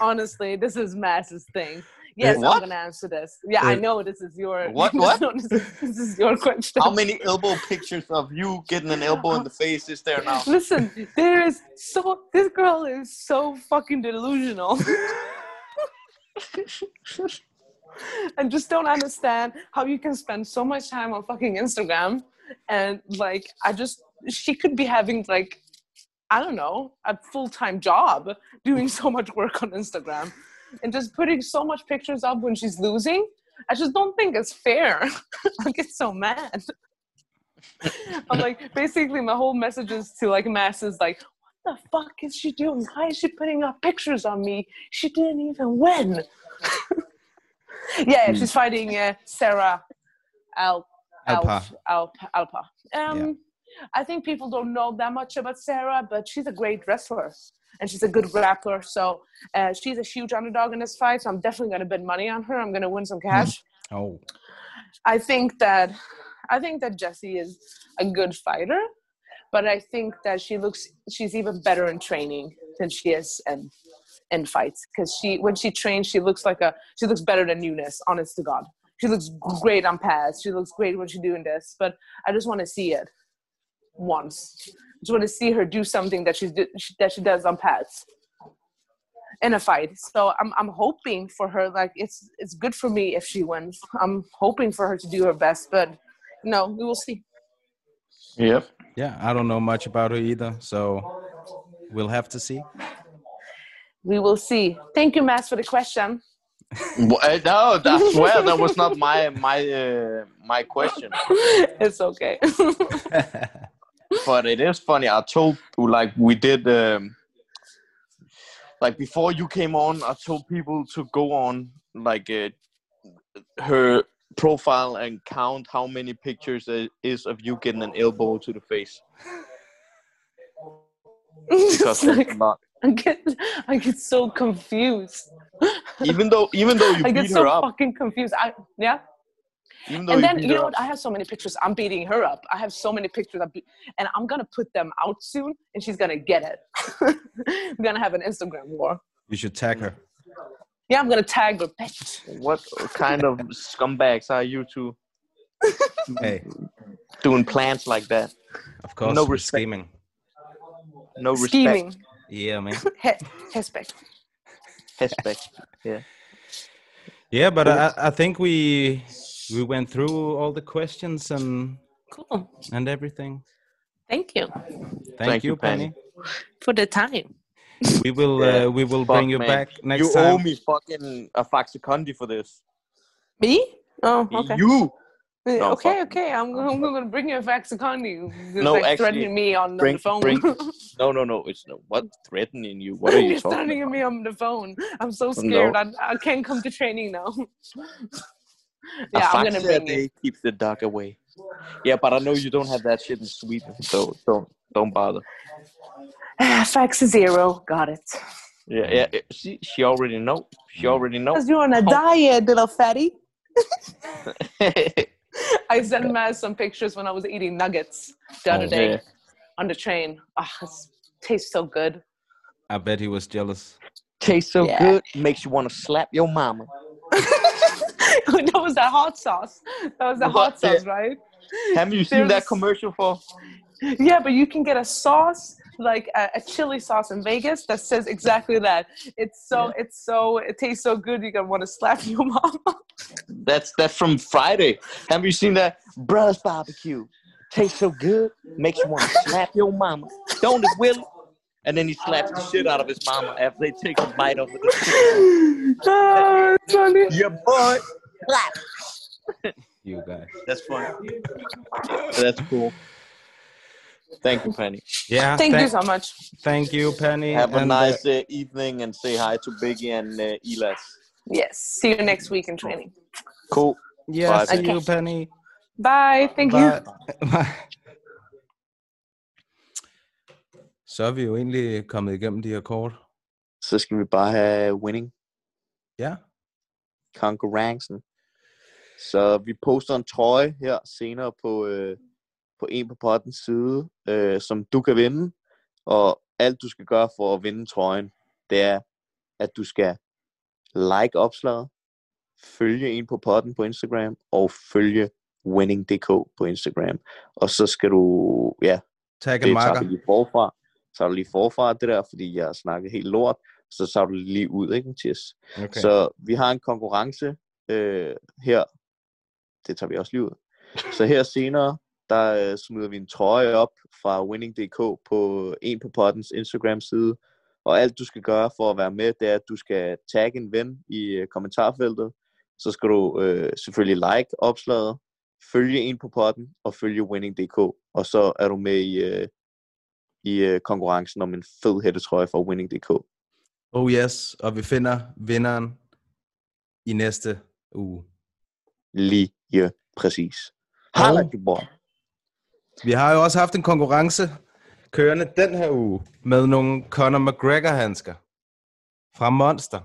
Honestly, this is Mass's thing. Yes, What? I'm gonna answer this. Yeah, I know this is your What- what? This, is, your question. How many elbow pictures of you getting an elbow in the face is there now? Listen, there is so this girl is so fucking delusional. I just don't understand how you can spend so much time on fucking Instagram and like I just she could be having like I don't know, a full-time job doing so much work on Instagram and just putting so much pictures up when she's losing. I just don't think it's fair. I get so mad. I'm like, basically, my whole message is to like Mass is like, what the fuck is she doing? Why is she putting up pictures on me? She didn't even win. yeah, she's fighting uh, Sarah Al- Alpa. Alp- Alp- Alpa. Um, I think people don't know that much about Sarah, but she's a great wrestler and she's a good grappler. So uh, she's a huge underdog in this fight. So I'm definitely going to bet money on her. I'm going to win some cash. Oh, I think that I think that Jessie is a good fighter, but I think that she looks she's even better in training than she is in in fights because she when she trains she looks like a she looks better than Eunice. Honest to God, she looks great on pads. She looks great when she's doing this, but I just want to see it once. I just want to see her do something that she's do- that she does on pads. in a fight. So I'm I'm hoping for her. Like it's it's good for me if she wins. I'm hoping for her to do her best, but no, we will see. Yep. Yeah, I don't know much about her either, so we'll have to see. We will see. Thank you, Mads, for the question. Wha- uh, No, I swear that was not my my uh, my question. it's okay. but it is funny. I told like we did um, like before you came on. I told people to go on like uh, her profile and count how many pictures there is of you getting an elbow to the face. Because like, not. I get I get so confused. Even though even though you I get so fucking confused. I yeah. Even though and then you know what? I have so many pictures. I'm beating her up. I have so many pictures, of, and I'm gonna put them out soon, and she's gonna get it. We're gonna have an Instagram war. You should tag her. Yeah, I'm gonna tag her. Bitch. what kind of scumbags are you two Hey, doing plans like that? of course, No respect. scheming. No respect. Scheming. Yeah, man. He- respect. Respect. Yeah. Yeah, but I, I think we we went through all the questions and Cool. and everything. Thank you Thank, Thank you, you, Penny. Penny. for the time. We will Yeah, uh, we will Fuck, bring you man. back next you time. owe me fucking a Faxikondi for this. Me? Oh, okay. You Uh, No, okay, okay. I'm, I'm gonna bring you a Vaxiconi. You're No, like actually, threatening me on bring- the phone. bring- no, no, no. It's no. What threatening you? What are you You're talking? threatening About? me on the phone. I'm so No. scared. I, I can't come to training now. A yeah, I'm gonna fax bring you. day keeps the dog away. Yeah, but I know you don't have that shit in Sweden, so don't don't bother. Ah, fax zero. Got it. Yeah, yeah. Eh, it- She she already know. She mm. already know. Because you're on oh. a diet, eh, little fatty. I sent Maz some pictures when I was eating nuggets the other Oh, day yeah. on the train. Ah, it tastes so good. I bet he was jealous. Tastes so Yeah. good, makes you want to slap your mama. that was that hot sauce. That was the hot What? Yeah. sauce, right? Have you seen that commercial for? Yeah, but you can get a sauce like a, a chili sauce in Vegas that says exactly that. It's so it's so it tastes so good you're gonna want to slap your mom. That's that's from Friday. Have you seen that? Bruh's barbecue. Tastes so good, makes you want to slap your mama. Don't it, Will? And then he slaps the shit out of his mama after they take a bite of it. Ah, it's funny. yeah, boy. Slap. You guys. That's funny. That's cool. Thank you, Penny. Yeah. Thank you so much. Thank you, Penny. Have a and, uh, nice uh, evening and say hi to Biggie and uh, Elas. Yes. See you next week in training. Cool. yes, Bye, see Penny. you, Penny. Bye. Thank you. Bye. Bye. Så er vi jo egentlig kommet igennem de her kort. Så skal vi bare have winning Ja. konkurrencen. Så vi poster en trøje her senere på, øh, på en på pottens side, øh, som du kan vinde. Og alt du skal gøre for at vinde trøjen, det er, at du skal like opslaget, følge en på potten på Instagram, og følge winning.dk på Instagram. Og så skal du, ja, Tag en det tager marker. vi lige forfra. Så tager du lige forfra det der, fordi jeg har snakket helt lort. Så tager du lige ud, ikke, Mathias? Okay. Så vi har en konkurrence øh, her. Det tager vi også lige ud. Så her senere, der øh, smider vi en trøje op fra winning.dk på en på pottens Instagram side. Og alt du skal gøre for at være med, det er, at du skal tagge en ven i øh, kommentarfeltet. Så skal du øh, selvfølgelig like opslaget, følge en på potten og følge winning.dk. Og så er du med i, øh, i øh, konkurrencen om en fed hættetrøje fra winning.dk. Oh yes, og vi finder vinderen i næste uge. Lige præcis. Hala, Og- boy. Vi har jo også haft en konkurrence kørende den her uge med nogle Conor McGregor-handsker fra Monster.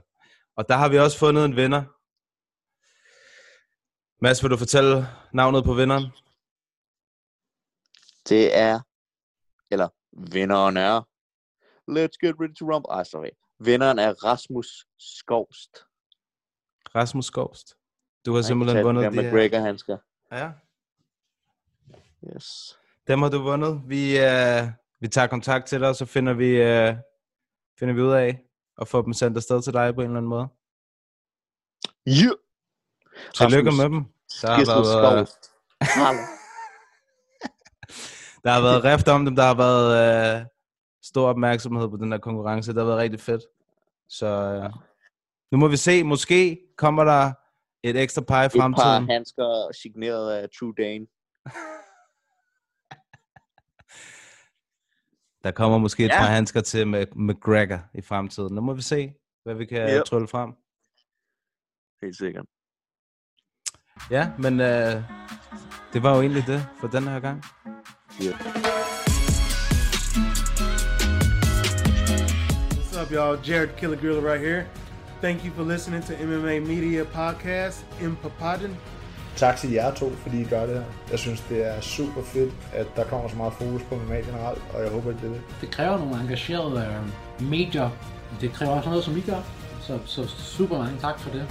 Og der har vi også fundet en vinder. Mads, vil du fortælle navnet på vinderen? Det er, eller vinderen er, let's get ready to rumble. Ej, sorry. Vinderen er Rasmus Skovst. Rasmus Skovst. Du har simpelthen vundet de de der her. McGregor-handsker. Ja, Yes. dem har du vundet. Vi, uh, vi tager kontakt til dig, og så finder vi, uh, finder vi ud af, og få dem sendt afsted til dig på en eller anden måde. Yeah. Tillykke med dem. Der har, været, øh, der har været rift om dem, der har været øh, stor opmærksomhed på den her konkurrence. Det har været rigtig fedt. Så øh, nu må vi se. Måske kommer der et ekstra par i Et par fremtiden. handsker signeret af True Dane. Der kommer måske et Ja. par handsker til med McGregor i fremtiden. Nu må vi se, hvad vi kan Yep. yep. trylle frem. Helt sikkert. Ja, men øh, det var jo egentlig det for den her gang. What's up, y'all? Jared Killer Gorilla right here. Thank you for listening to MMA Media Podcast in Papadon. Tak til jer to, fordi I gør det her. Jeg synes, det er super fedt, at der kommer så meget fokus på MMA generelt, og jeg håber, at det er det. det kræver nogle engagerede øh, medier. Det kræver også noget, som I gør. Så, så super mange tak for det.